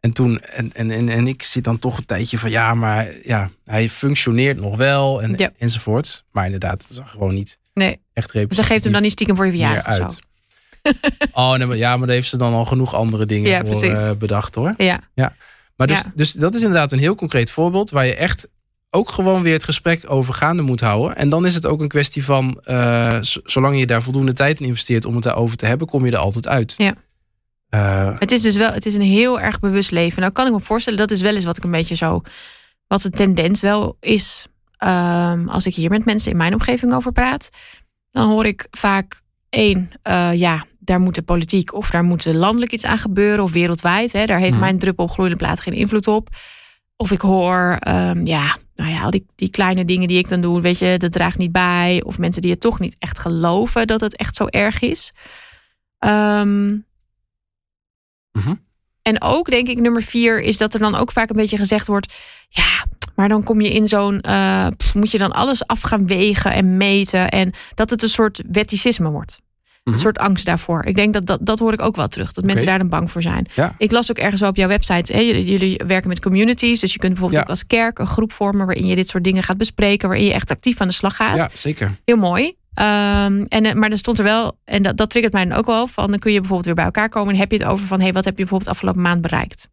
S2: En toen, en, en, en, en ik zit dan toch een tijdje van ja, maar ja, hij functioneert nog wel en,
S1: Ja.
S2: enzovoort. Maar inderdaad, dat is gewoon niet
S1: Nee,
S2: echt
S1: dus ze geeft hem dan niet stiekem voor je verjaardag of
S2: uit. Oh, nee, maar, ja, maar daar heeft ze dan al genoeg andere dingen
S1: Ja,
S2: voor eh, bedacht hoor.
S1: Ja,
S2: Maar dus,
S1: Ja.
S2: dus dat is inderdaad een heel concreet voorbeeld waar je echt ook gewoon weer het gesprek over gaande moet houden. En dan is het ook een kwestie van, uh, zolang je daar voldoende tijd in investeert om het daarover te hebben, kom je er altijd uit.
S1: Ja. Uh, het is dus wel, het is een heel erg bewust leven. Nou kan ik me voorstellen, dat is wel eens wat ik een beetje zo, wat de tendens wel is. Um, als ik hier met mensen in mijn omgeving over praat, dan hoor ik vaak één, uh, ja, daar moet de politiek of daar moet landelijk iets aan gebeuren of wereldwijd. Hè, daar heeft mhm. mijn druppel op gloeiende plaat geen invloed op. Of ik hoor, um, ja, nou ja, al die, die kleine dingen die ik dan doe, weet je, dat draagt niet bij. Of mensen die het toch niet echt geloven dat het echt zo erg is. Um, En ook denk ik, nummer vier, is dat er dan ook vaak een beetje gezegd wordt: ja, maar dan kom je in zo'n. Uh, moet je dan alles af gaan wegen en meten. En dat het een soort wetticisme wordt. Een mhm. soort angst daarvoor. Ik denk dat, dat dat hoor ik ook wel terug. Dat mensen daar dan bang voor zijn. Ik las ook ergens wel op jouw website. Hè, jullie werken met communities. Dus je kunt bijvoorbeeld ook als kerk een groep vormen. waarin je dit soort dingen gaat bespreken. Waarin je echt actief aan de slag gaat.
S2: Ja, zeker.
S1: Heel mooi. Um, en, eh, maar dan stond er wel, en dat, dat triggert mij dan ook wel. Van dan kun je bijvoorbeeld weer bij elkaar komen. En heb je het over van: hé, hey, wat heb je bijvoorbeeld afgelopen maand bereikt?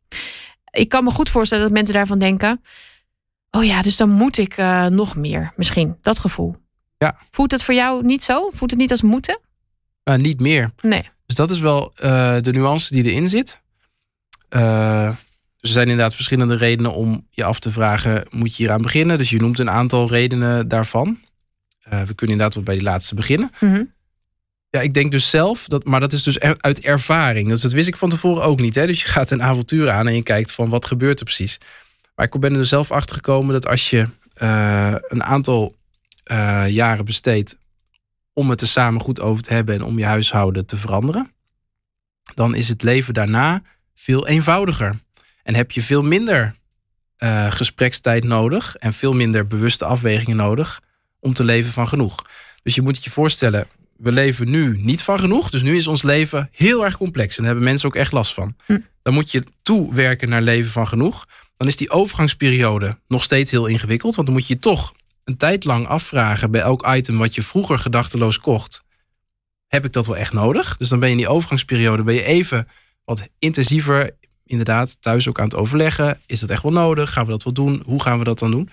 S1: Ik kan me goed voorstellen dat mensen daarvan denken. Oh ja, dus dan moet ik uh, nog meer. Misschien dat gevoel.
S2: Ja.
S1: Voelt het voor jou niet zo? Voelt het niet als moeten?
S2: Uh, niet meer.
S1: Nee.
S2: Dus dat is wel uh, de nuance die erin zit. Uh, er zijn inderdaad verschillende redenen om je af te vragen: moet je hier aan beginnen? Dus je noemt een aantal redenen daarvan. we kunnen inderdaad wel bij die laatste beginnen.
S1: Mm -hmm.
S2: Ja, ik denk dus zelf, dat, maar dat is dus uit ervaring. Dus dat wist ik van tevoren ook niet. Hè? Dus je gaat een avontuur aan en je kijkt van wat gebeurt er precies. Maar ik ben er zelf achter gekomen dat als je een aantal jaren besteedt om het er samen goed over te hebben en om je huishouden te veranderen, dan is het leven daarna veel eenvoudiger. En heb je veel minder uh, gesprekstijd nodig en veel minder bewuste afwegingen nodig om te leven van genoeg. Dus je moet het je voorstellen, we leven nu niet van genoeg. Dus nu is ons leven heel erg complex. En daar hebben mensen ook echt last van.
S1: Hm.
S2: Dan moet je toewerken naar leven van genoeg. Dan is die overgangsperiode nog steeds heel ingewikkeld. Want dan moet je toch een tijd lang afvragen bij elk item wat je vroeger gedachteloos kocht. Heb ik dat wel echt nodig? Dus dan ben je in die overgangsperiode ben je even wat intensiever, inderdaad, thuis ook aan het overleggen. Is dat echt wel nodig? Gaan we dat wel doen? Hoe gaan we dat dan doen?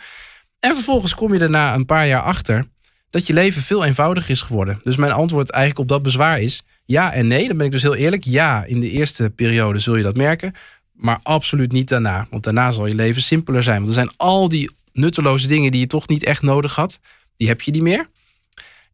S2: En vervolgens kom je daarna een paar jaar achter dat je leven veel eenvoudiger is geworden. Dus mijn antwoord eigenlijk op dat bezwaar is ja en nee. Dan ben ik dus heel eerlijk. Ja, in de eerste periode zul je dat merken. Maar absoluut niet daarna. Want daarna zal je leven simpeler zijn. Want er zijn al die nutteloze dingen die je toch niet echt nodig had, die heb je niet meer.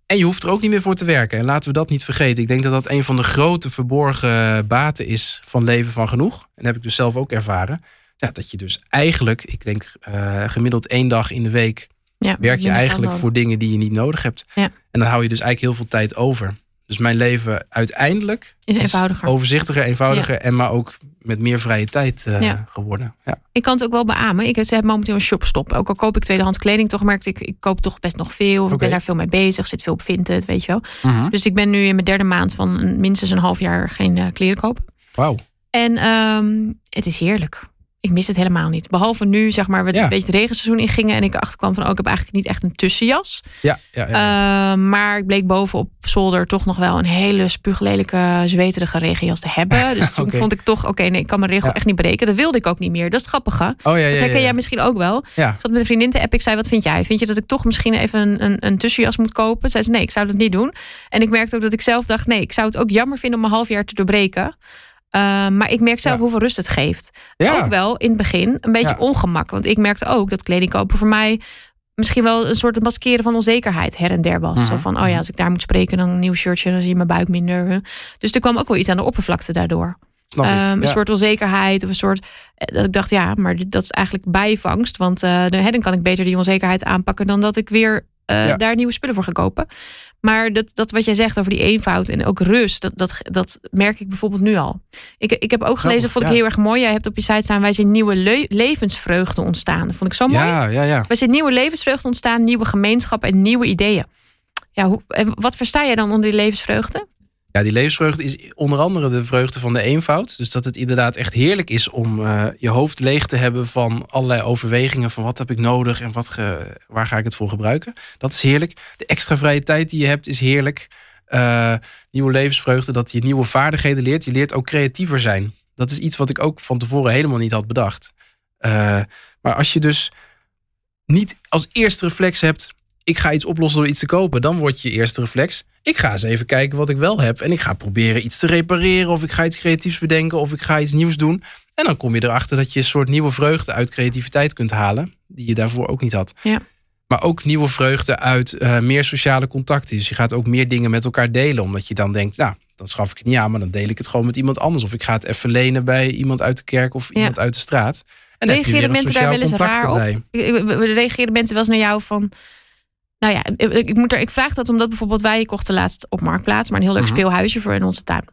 S2: En je hoeft er ook niet meer voor te werken. En laten we dat niet vergeten. Ik denk dat dat een van de grote verborgen baten is van leven van genoeg. En dat heb ik dus zelf ook ervaren. Ja, dat je dus eigenlijk, ik denk uh, gemiddeld één dag in de week,
S1: ja,
S2: werk je eigenlijk voor dingen die je niet nodig hebt.
S1: Ja.
S2: En dan hou je dus eigenlijk heel veel tijd over. Dus mijn leven uiteindelijk
S1: is eenvoudiger.
S2: overzichtiger, eenvoudiger en maar ook met meer vrije tijd uh, geworden. Ja.
S1: Ik kan het ook wel beamen. Ik heb momenteel een shopstop. Ook al koop ik tweedehands kleding, toch merkte ik, ik koop toch best nog veel. Okay. Ik ben daar veel mee bezig, zit veel op Vinted, weet je wel.
S2: Uh -huh.
S1: Dus ik ben nu in mijn derde maand van minstens een half jaar geen uh, kleren kopen.
S2: Wauw.
S1: En um, het is heerlijk ik mis het helemaal niet. Behalve nu, zeg maar, we ja. een beetje het regenseizoen ingingen en ik achterkwam van, ook oh, ik heb eigenlijk niet echt een tussenjas.
S2: Ja, ja, ja.
S1: Uh, maar ik bleek boven op zolder toch nog wel een hele spuuglelijke, zweterige regenjas te hebben. Dus toen okay. vond ik toch, oké, nee, ik kan mijn regel ja. echt niet berekenen. Dat wilde ik ook niet meer. Dat is het grappige.
S2: Oh, ja, ja,
S1: dat herken jij misschien ook wel.
S2: Ja.
S1: Ik zat met een vriendin te app. Ik zei, wat vind jij? Vind je dat ik toch misschien even een, een, een tussenjas moet kopen? Zei ze, nee, ik zou dat niet doen. En ik merkte ook dat ik zelf dacht, nee, ik zou het ook jammer vinden om een half jaar te doorbreken. Uh, maar ik merk zelf ja. hoeveel rust het geeft.
S2: Ja.
S1: Ook wel in het begin een beetje
S2: Ja.
S1: ongemak. Want ik merkte ook dat kleding kopen voor mij misschien wel een soort maskeren van onzekerheid her en der was.
S2: Mhm.
S1: Zo van, oh ja, als ik daar moet spreken, dan een nieuw shirtje, dan zie je mijn buik minder. Dus er kwam ook wel iets aan de oppervlakte daardoor.
S2: Ja.
S1: Een soort onzekerheid of een soort. eh, Dat ik dacht, ja, maar dat is eigenlijk bijvangst. Want hè, dan kan ik beter die onzekerheid aanpakken dan dat ik weer eh,
S2: Ja.
S1: daar nieuwe spullen voor ga kopen. Maar dat, dat wat jij zegt over die eenvoud en ook rust, dat, dat, dat merk ik bijvoorbeeld nu al. Ik, ik heb ook gelezen,
S2: Grappig,
S1: vond ik
S2: ja.
S1: heel erg mooi. Jij hebt op je site staan, wij zien nieuwe le- levensvreugde ontstaan. Dat vond ik zo mooi.
S2: Ja, ja, ja.
S1: Wij zien nieuwe levensvreugde ontstaan, nieuwe gemeenschap en nieuwe ideeën. Ja, hoe, en wat versta je dan onder die levensvreugde?
S2: Ja, die levensvreugde is onder andere de vreugde van de eenvoud. Dus dat het inderdaad echt heerlijk is om eh, je hoofd leeg te hebben van allerlei overwegingen van wat heb ik nodig en wat waar ga ik het voor gebruiken. Dat is heerlijk. De extra vrije tijd die je hebt is heerlijk. Eh, nieuwe levensvreugde, dat je nieuwe vaardigheden leert. Je leert ook creatiever zijn. Dat is iets wat ik ook van tevoren helemaal niet had bedacht. Eh, maar als je dus niet als eerste reflex hebt, ik ga iets oplossen door iets te kopen, dan wordt je eerste reflex, ik ga eens even kijken wat ik wel heb en ik ga proberen iets te repareren of ik ga iets creatiefs bedenken of ik ga iets nieuws doen. En dan kom je erachter dat je een soort nieuwe vreugde uit creativiteit kunt halen, die je daarvoor ook niet had.
S1: Ja.
S2: Maar ook nieuwe vreugde uit uh, meer sociale contacten. Dus je gaat ook meer dingen met elkaar delen, omdat je dan denkt, nou, dan schaf ik het niet aan, maar dan deel ik het gewoon met iemand anders. Of ik ga het even lenen bij iemand uit de kerk of iemand uit de straat.
S1: En reageren mensen daar wel eens raar op? Bij. Reageren mensen wel eens naar jou van... Nou ja, ik, moet er, ik vraag dat omdat bijvoorbeeld wij kochten laatst op Marktplaats... maar een heel leuk mhm. speelhuisje voor in onze tuin.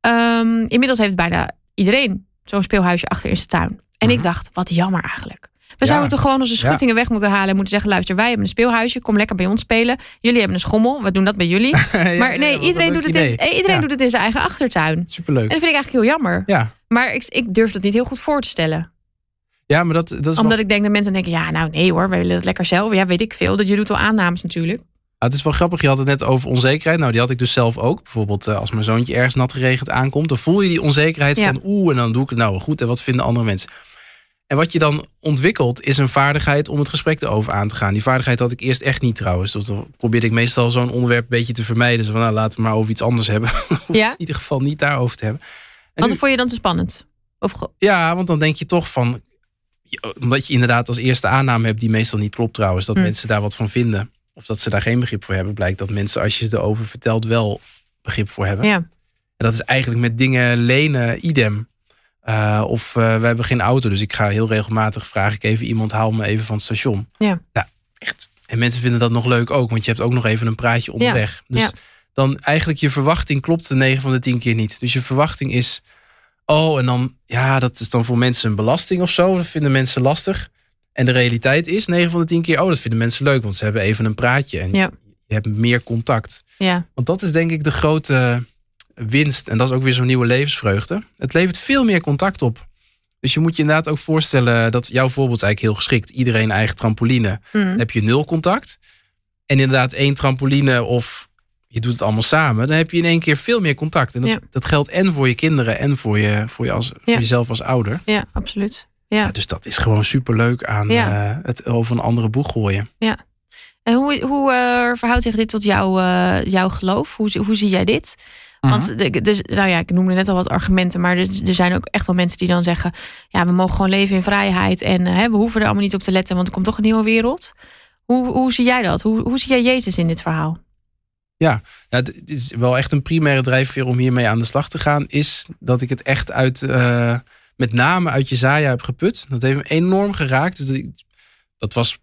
S1: Um, inmiddels heeft bijna iedereen zo'n speelhuisje achter in zijn tuin. En ik mhm. dacht, wat jammer eigenlijk. We zouden toch gewoon onze schuttingen weg moeten halen en moeten zeggen: luister, wij hebben een speelhuisje, kom lekker bij ons spelen. Jullie hebben een schommel, we doen dat bij jullie. maar nee, iedereen, doet het, in, iedereen doet het in zijn eigen achtertuin.
S2: Superleuk. En
S1: dat vind ik eigenlijk heel jammer.
S2: Ja.
S1: Maar ik, ik durf dat niet heel goed voor te stellen.
S2: Ja, maar dat, dat is
S1: Omdat ik denk dat mensen denken: ja, nou nee hoor, wij willen het lekker zelf. Ja, weet ik veel. Dat je doet wel aannames natuurlijk.
S2: het is wel grappig, je had het net over onzekerheid. Nou, die had ik dus zelf ook. Bijvoorbeeld eh, als mijn zoontje ergens nat geregend aankomt, dan voel je die onzekerheid van oeh, en dan doe ik het nou goed. En wat vinden andere mensen? En wat je dan ontwikkelt is een vaardigheid om het gesprek erover aan te gaan. Die vaardigheid had ik eerst echt niet trouwens. Dus dan probeerde ik meestal zo'n onderwerp een beetje te vermijden. Zo van nou, laten we maar over iets anders hebben. ja? In ieder geval niet daarover te hebben.
S1: En Wat vond je dan te spannend? Of...
S2: Ja, want dan denk je toch van... Omdat je inderdaad als eerste aanname hebt die meestal niet klopt trouwens. Dat hm. mensen daar wat van vinden. Of dat ze daar geen begrip voor hebben. Blijkt dat mensen als je ze erover vertelt wel begrip voor hebben.
S1: Ja.
S2: En dat is eigenlijk met dingen lenen idem. Uh, of uh, we hebben geen auto, dus ik ga heel regelmatig vraag ik even iemand haal me even van het station.
S1: Ja.
S2: Nou, echt. En mensen vinden dat nog leuk ook, want je hebt ook nog even een praatje onderweg. Ja. Dus ja. dan eigenlijk je verwachting klopt de 9 van de 10 keer niet. Dus je verwachting is, oh, en dan, ja, dat is dan voor mensen een belasting of zo. Dat vinden mensen lastig. En de realiteit is 9 van de 10 keer, oh, dat vinden mensen leuk, want ze hebben even een praatje en
S1: ja.
S2: je hebt meer contact.
S1: Ja.
S2: Want dat is denk ik de grote winst. En dat is ook weer zo'n nieuwe levensvreugde. Het levert veel meer contact op. Dus je moet je inderdaad ook voorstellen dat jouw voorbeeld is eigenlijk heel geschikt. Iedereen eigen trampoline. Mm. Dan heb je nul contact. En inderdaad één trampoline of je doet het allemaal samen. Dan heb je in één keer veel meer contact. En dat, dat geldt en voor je kinderen en voor, je, voor, je als, voor jezelf als ouder.
S1: Ja, absoluut. Ja.
S2: dus dat is gewoon superleuk aan uh, het over een andere boeg gooien.
S1: Ja. En hoe, hoe uh, verhoudt zich dit tot jouw, uh, jouw geloof? Hoe, hoe zie jij dit? Want mhm. de, dus, nou ja, ik noemde net al wat argumenten, maar er, er, zijn ook echt wel mensen die dan zeggen: ja, we mogen gewoon leven in vrijheid en hè, we hoeven er allemaal niet op te letten, want er komt toch een nieuwe wereld. Hoe, hoe zie jij dat? Hoe, hoe zie jij Jezus in dit verhaal?
S2: Ja, nou, het is wel echt een primaire drijfveer om hiermee aan de slag te gaan, is dat ik het echt uit, uh, met name uit Jezaja heb geput. Dat heeft me enorm geraakt. Dus dat, was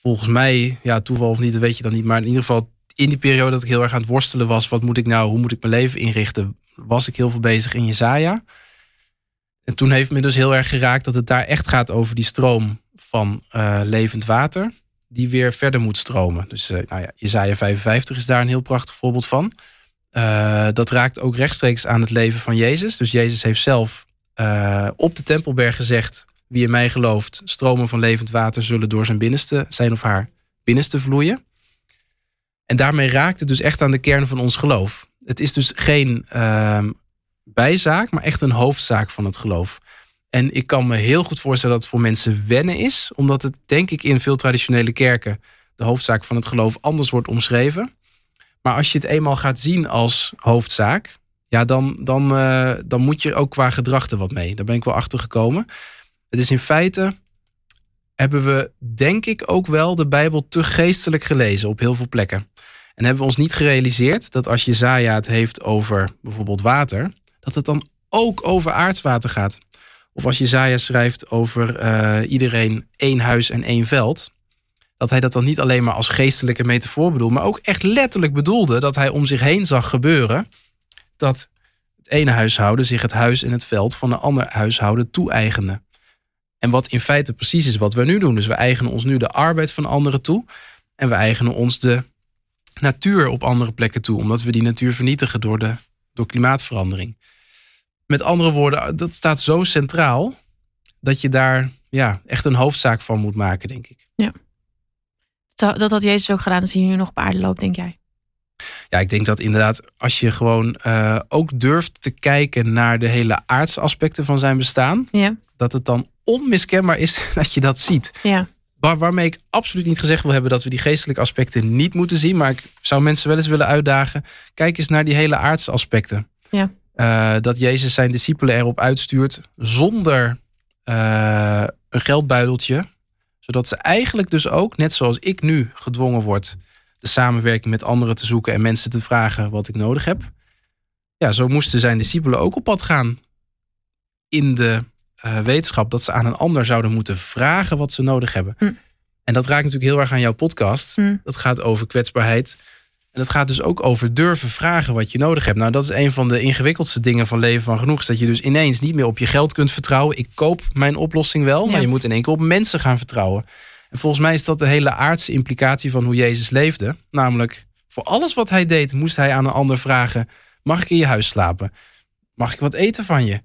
S2: volgens mij, ja, toeval of niet, dat weet je dan niet, maar in ieder geval in die periode dat ik heel erg aan het worstelen was, wat moet ik nou, hoe moet ik mijn leven inrichten, was ik heel veel bezig in Jezaja. En toen heeft me dus heel erg geraakt dat het daar echt gaat over die stroom van uh, levend water, die weer verder moet stromen. Dus uh, nou ja, Jezaja 55 is daar een heel prachtig voorbeeld van. Uh, dat raakt ook rechtstreeks aan het leven van Jezus. Dus Jezus heeft zelf op de Tempelberg gezegd, wie in mij gelooft, stromen van levend water zullen door zijn binnenste, zijn of haar binnenste vloeien. En daarmee raakt het dus echt aan de kern van ons geloof. Het is dus geen uh, bijzaak, maar echt een hoofdzaak van het geloof. En ik kan me heel goed voorstellen dat het voor mensen wennen is, omdat het denk ik in veel traditionele kerken de hoofdzaak van het geloof anders wordt omschreven. Maar als je het eenmaal gaat zien als hoofdzaak, ja, dan, dan, uh, dan moet je ook qua gedrag wat mee. Daar ben ik wel achter gekomen. Het is in feite hebben we denk ik ook wel de Bijbel te geestelijk gelezen op heel veel plekken. En hebben we ons niet gerealiseerd dat als Jezaja het heeft over bijvoorbeeld water, dat het dan ook over aardswater gaat. Of als Jezaja schrijft over uh, iedereen één huis en één veld, dat hij dat dan niet alleen maar als geestelijke metafoor bedoelt, maar ook echt letterlijk bedoelde dat hij om zich heen zag gebeuren dat het ene huishouden zich het huis en het veld van een ander huishouden toe-eigende. En wat in feite precies is wat we nu doen. Dus we eigenen ons nu de arbeid van anderen toe. En we eigenen ons de natuur op andere plekken toe. Omdat we die natuur vernietigen door, de, door klimaatverandering. Met andere woorden, dat staat zo centraal. Dat je daar ja, echt een hoofdzaak van moet maken, denk ik.
S1: Ja. Dat had Jezus ook gedaan als hij nu nog op aarde loopt, denk jij?
S2: Ja, ik denk dat inderdaad als je gewoon uh, ook durft te kijken naar de hele aardse aspecten van zijn bestaan.
S1: Ja.
S2: Dat het dan onmiskenbaar is dat je dat ziet.
S1: Ja.
S2: waar, waarmee ik absoluut niet gezegd wil hebben dat we die geestelijke aspecten niet moeten zien. Maar ik zou mensen wel eens willen uitdagen. Kijk eens naar die hele aardse aspecten.
S1: Ja.
S2: Uh, dat Jezus zijn discipelen erop uitstuurt zonder uh, een geldbuideltje. Zodat ze eigenlijk dus ook, net zoals ik nu gedwongen word, de samenwerking met anderen te zoeken en mensen te vragen wat ik nodig heb. Ja, zo moesten zijn discipelen ook op pad gaan. In de uh, wetenschap dat ze aan een ander zouden moeten vragen wat ze nodig hebben.
S1: Hm.
S2: En dat raakt natuurlijk heel erg aan jouw podcast.
S1: Hm.
S2: Dat gaat over kwetsbaarheid. En dat gaat dus ook over durven vragen wat je nodig hebt. Nou, dat is een van de ingewikkeldste dingen van leven van genoeg. Is dat je dus ineens niet meer op je geld kunt vertrouwen. Ik koop mijn oplossing wel, maar
S1: Ja.
S2: je moet in één keer op mensen gaan vertrouwen. En volgens mij is dat de hele aardse implicatie van hoe Jezus leefde. Namelijk, voor alles wat hij deed, moest hij aan een ander vragen: Mag ik in je huis slapen? Mag ik wat eten van je?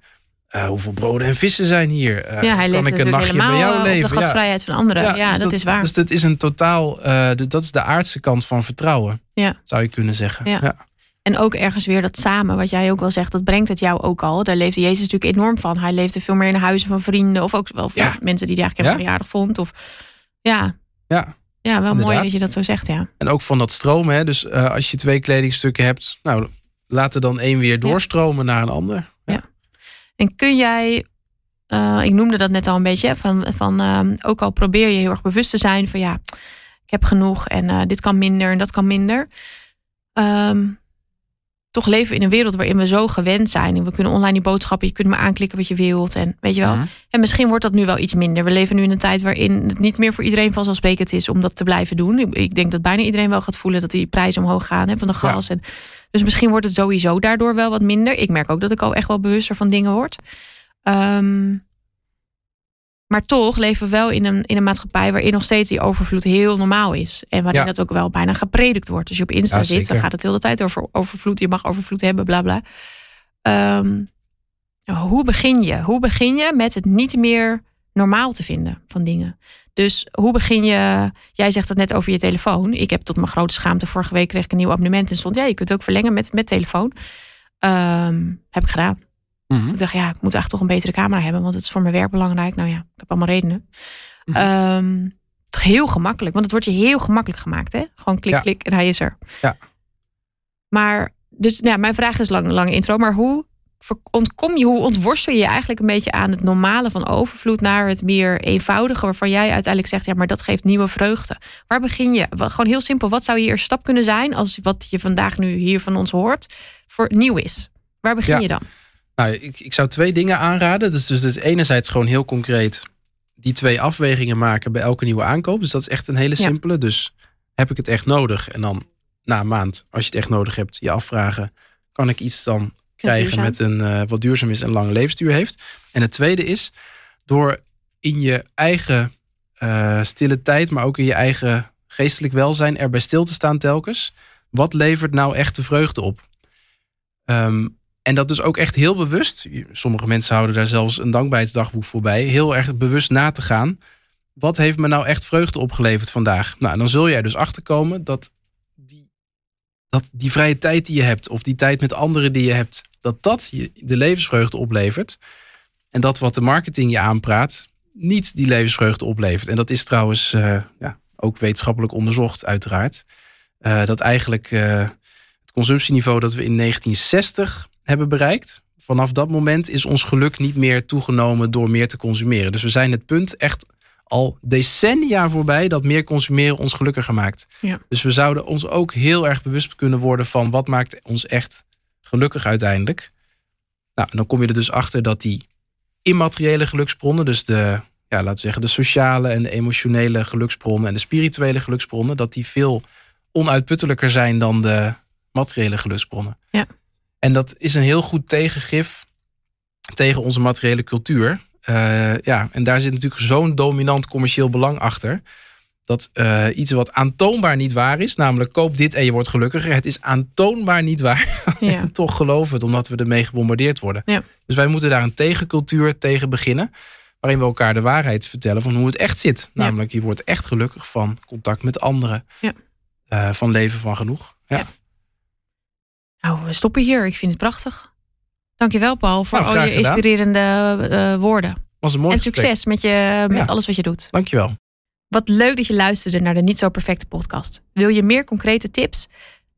S2: Eh, hoeveel broden en vissen zijn hier? Eh,
S1: ja, hij
S2: kan
S1: leeft
S2: ik een nachtje bij jou
S1: op
S2: leven?
S1: de
S2: Ja.
S1: gastvrijheid van anderen. Ja,
S2: dus
S1: dat, is waar.
S2: Dus dat is een totaal, de- dat is de aardse kant van vertrouwen,
S1: Ja.
S2: zou je kunnen zeggen.
S1: Ja. En ook ergens weer dat samen, wat jij ook wel zegt, dat brengt het jou ook al. Daar leefde Jezus natuurlijk enorm van. Hij leefde veel meer in huizen van vrienden. Of ook wel van mensen die hij eigenlijk helemaal verjaardag vond. Of, ja.
S2: Ja.
S1: ja, wel mooi dat je dat zo zegt, ja.
S2: En ook van dat stromen. Hè? Dus als je twee kledingstukken hebt, nou, laat er dan één weer doorstromen naar een ander.
S1: En kun jij, eh, ik noemde dat net al een beetje, van, van ehm, ook al probeer je heel erg bewust te zijn van ja, ik heb genoeg en eh, dit kan minder en dat kan minder. Ehm, toch leven we in een wereld waarin we zo gewend zijn. En we kunnen online die boodschappen, je kunt maar aanklikken wat je wilt. En weet je wel.
S2: Mhm.
S1: En misschien wordt dat nu wel iets minder. We leven nu in een tijd waarin het niet meer voor iedereen vanzelfsprekend is om dat te blijven doen. Ik, ik denk dat bijna iedereen wel gaat voelen dat die prijzen omhoog gaan hè, van de gas. En, dus misschien wordt het sowieso daardoor wel wat minder. Ik merk ook dat ik al echt wel bewuster van dingen word. Ehm, maar toch leven we wel in een, in een maatschappij waarin nog steeds die overvloed heel normaal is. En waarin
S2: Ja.
S1: dat ook wel bijna gepredikt wordt. Dus je op Insta
S2: Ja,
S1: zit, dan gaat het de hele tijd over overvloed. Je mag overvloed hebben, bla bla. Ehm, hoe begin je? Hoe begin je met het niet meer normaal te vinden van dingen? Dus hoe begin je? Jij zegt het net over je telefoon. Ik heb tot mijn grote schaamte vorige week kreeg ik een nieuw abonnement en stond ja, je kunt ook verlengen met, met telefoon. Ehm, heb ik gedaan.
S2: Mhm.
S1: Ik dacht ja, ik moet echt toch een betere camera hebben, want het is voor mijn werk belangrijk. Nou ja, ik heb allemaal redenen. Toch heel gemakkelijk, want het wordt je heel gemakkelijk gemaakt, hè? Gewoon klik,
S2: Ja.
S1: klik en hij is er.
S2: Ja.
S1: Maar dus, nou, mijn vraag is lang, lange intro, maar hoe ontkom je, hoe ontworstel je je eigenlijk een beetje aan het normale van overvloed naar het meer eenvoudige, waarvan jij uiteindelijk zegt, ja, maar dat geeft nieuwe vreugde. Waar begin je? Gewoon heel simpel, wat zou je eerste stap kunnen zijn als wat je vandaag nu hier van ons hoort voor nieuw is? Waar begin
S2: Ja.
S1: je dan?
S2: Nou, ik, ik zou twee dingen aanraden. Dus, dus, dus enerzijds gewoon heel concreet die twee afwegingen maken bij elke nieuwe aankoop. Dus dat is echt een hele
S1: Ja.
S2: simpele. Dus heb ik het echt nodig? En dan na een maand, als je het echt nodig hebt, je afvragen: kan ik iets dan krijgen met een eh, wat duurzaam is en lange levensduur heeft? En het tweede is door in je eigen eh, stille tijd, maar ook in je eigen geestelijk welzijn erbij stil te staan telkens. Wat levert nou echt de vreugde op? Ehm, en dat dus ook echt heel bewust. Sommige mensen houden daar zelfs een dankbaarheidsdagboek voor bij. Heel erg bewust na te gaan. Wat heeft me nou echt vreugde opgeleverd vandaag? Nou, dan zul je er dus achter komen dat dat die vrije tijd die je hebt, of die tijd met anderen die je hebt, dat dat je de levensvreugde oplevert. En dat wat de marketing je aanpraat, niet die levensvreugde oplevert. En dat is trouwens eh, ja, ook wetenschappelijk onderzocht, uiteraard. Eh, dat eigenlijk eh, het consumptieniveau dat we in 1960 hebben bereikt. Vanaf dat moment is ons geluk niet meer toegenomen door meer te consumeren. Dus we zijn het punt echt al decennia voorbij dat meer consumeren ons gelukkiger maakt.
S1: Ja.
S2: Dus we zouden ons ook heel erg bewust kunnen worden van wat maakt ons echt gelukkig uiteindelijk. Nou, dan kom je er dus achter dat die immateriële geluksbronnen, dus de, ja, laten we zeggen, de sociale en de emotionele geluksbronnen en de spirituele geluksbronnen, dat die veel onuitputtelijker zijn dan de materiële geluksbronnen.
S1: Ja.
S2: En dat is een heel goed tegengif tegen onze materiële cultuur. Eh, ja, en daar zit natuurlijk zo'n dominant commercieel belang achter. Dat eh, iets wat aantoonbaar niet waar is, namelijk koop dit en je wordt gelukkiger. Het is aantoonbaar niet waar.
S1: Ja.
S2: En toch geloven we het, omdat we ermee gebombardeerd worden.
S1: Ja.
S2: Dus wij moeten daar een tegencultuur tegen beginnen. Waarin we elkaar de waarheid vertellen van hoe het echt zit.
S1: Ja.
S2: Namelijk, je wordt echt gelukkig van contact met anderen.
S1: Ja.
S2: Eh, van leven van genoeg. Ja.
S1: Nou, we stoppen hier. Ik vind het prachtig. Dankjewel, Paul, voor
S2: Nou,
S1: al je inspirerende eh, woorden.
S2: Was een mooi
S1: en
S2: gesprek.
S1: succes met, je, met
S2: Ja.
S1: alles wat je doet.
S2: Dankjewel.
S1: Wat leuk dat je luisterde naar de Niet Zo Perfecte podcast. Wil je meer concrete tips?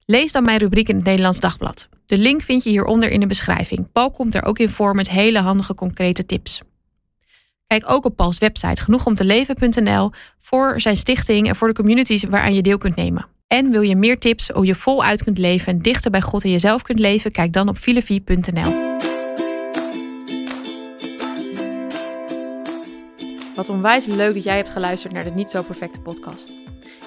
S1: Lees dan mijn rubriek in het Nederlands Dagblad. De link vind je hieronder in de beschrijving. Paul komt er ook in voor met hele handige concrete tips. Kijk ook op Pauls website genoegomteleven.nl voor zijn stichting en voor de communities waaraan je deel kunt nemen. En wil je meer tips hoe je voluit kunt leven en dichter bij God en jezelf kunt leven? Kijk dan op filevie.nl. Wat onwijs leuk dat jij hebt geluisterd naar de Niet Zo Perfecte podcast.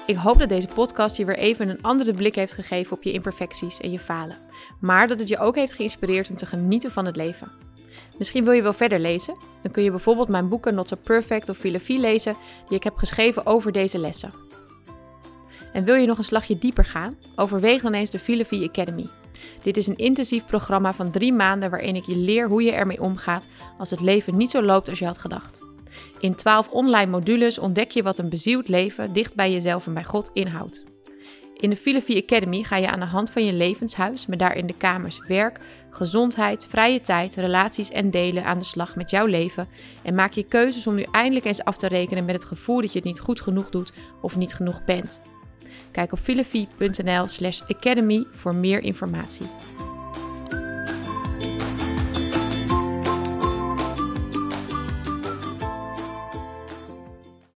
S1: Ik hoop dat deze podcast je weer even een andere blik heeft gegeven op je imperfecties en je falen. Maar dat het je ook heeft geïnspireerd om te genieten van het leven. Misschien wil je wel verder lezen? Dan kun je bijvoorbeeld mijn boeken Not So Perfect of Filosofie lezen die ik heb geschreven over deze lessen. En wil je nog een slagje dieper gaan? Overweeg dan eens de Filosofie Academy. Dit is een intensief programma van drie maanden waarin ik je leer hoe je ermee omgaat als het leven niet zo loopt als je had gedacht. In 12 online modules ontdek je wat een bezield leven dicht bij jezelf en bij God inhoudt. In de Filosofie Academy ga je aan de hand van je levenshuis, met daarin de kamers werk, gezondheid, vrije tijd, relaties en delen aan de slag met jouw leven en maak je keuzes om nu eindelijk eens af te rekenen met het gevoel dat je het niet goed genoeg doet of niet genoeg bent. Kijk op filosofie.nl/academy voor meer informatie.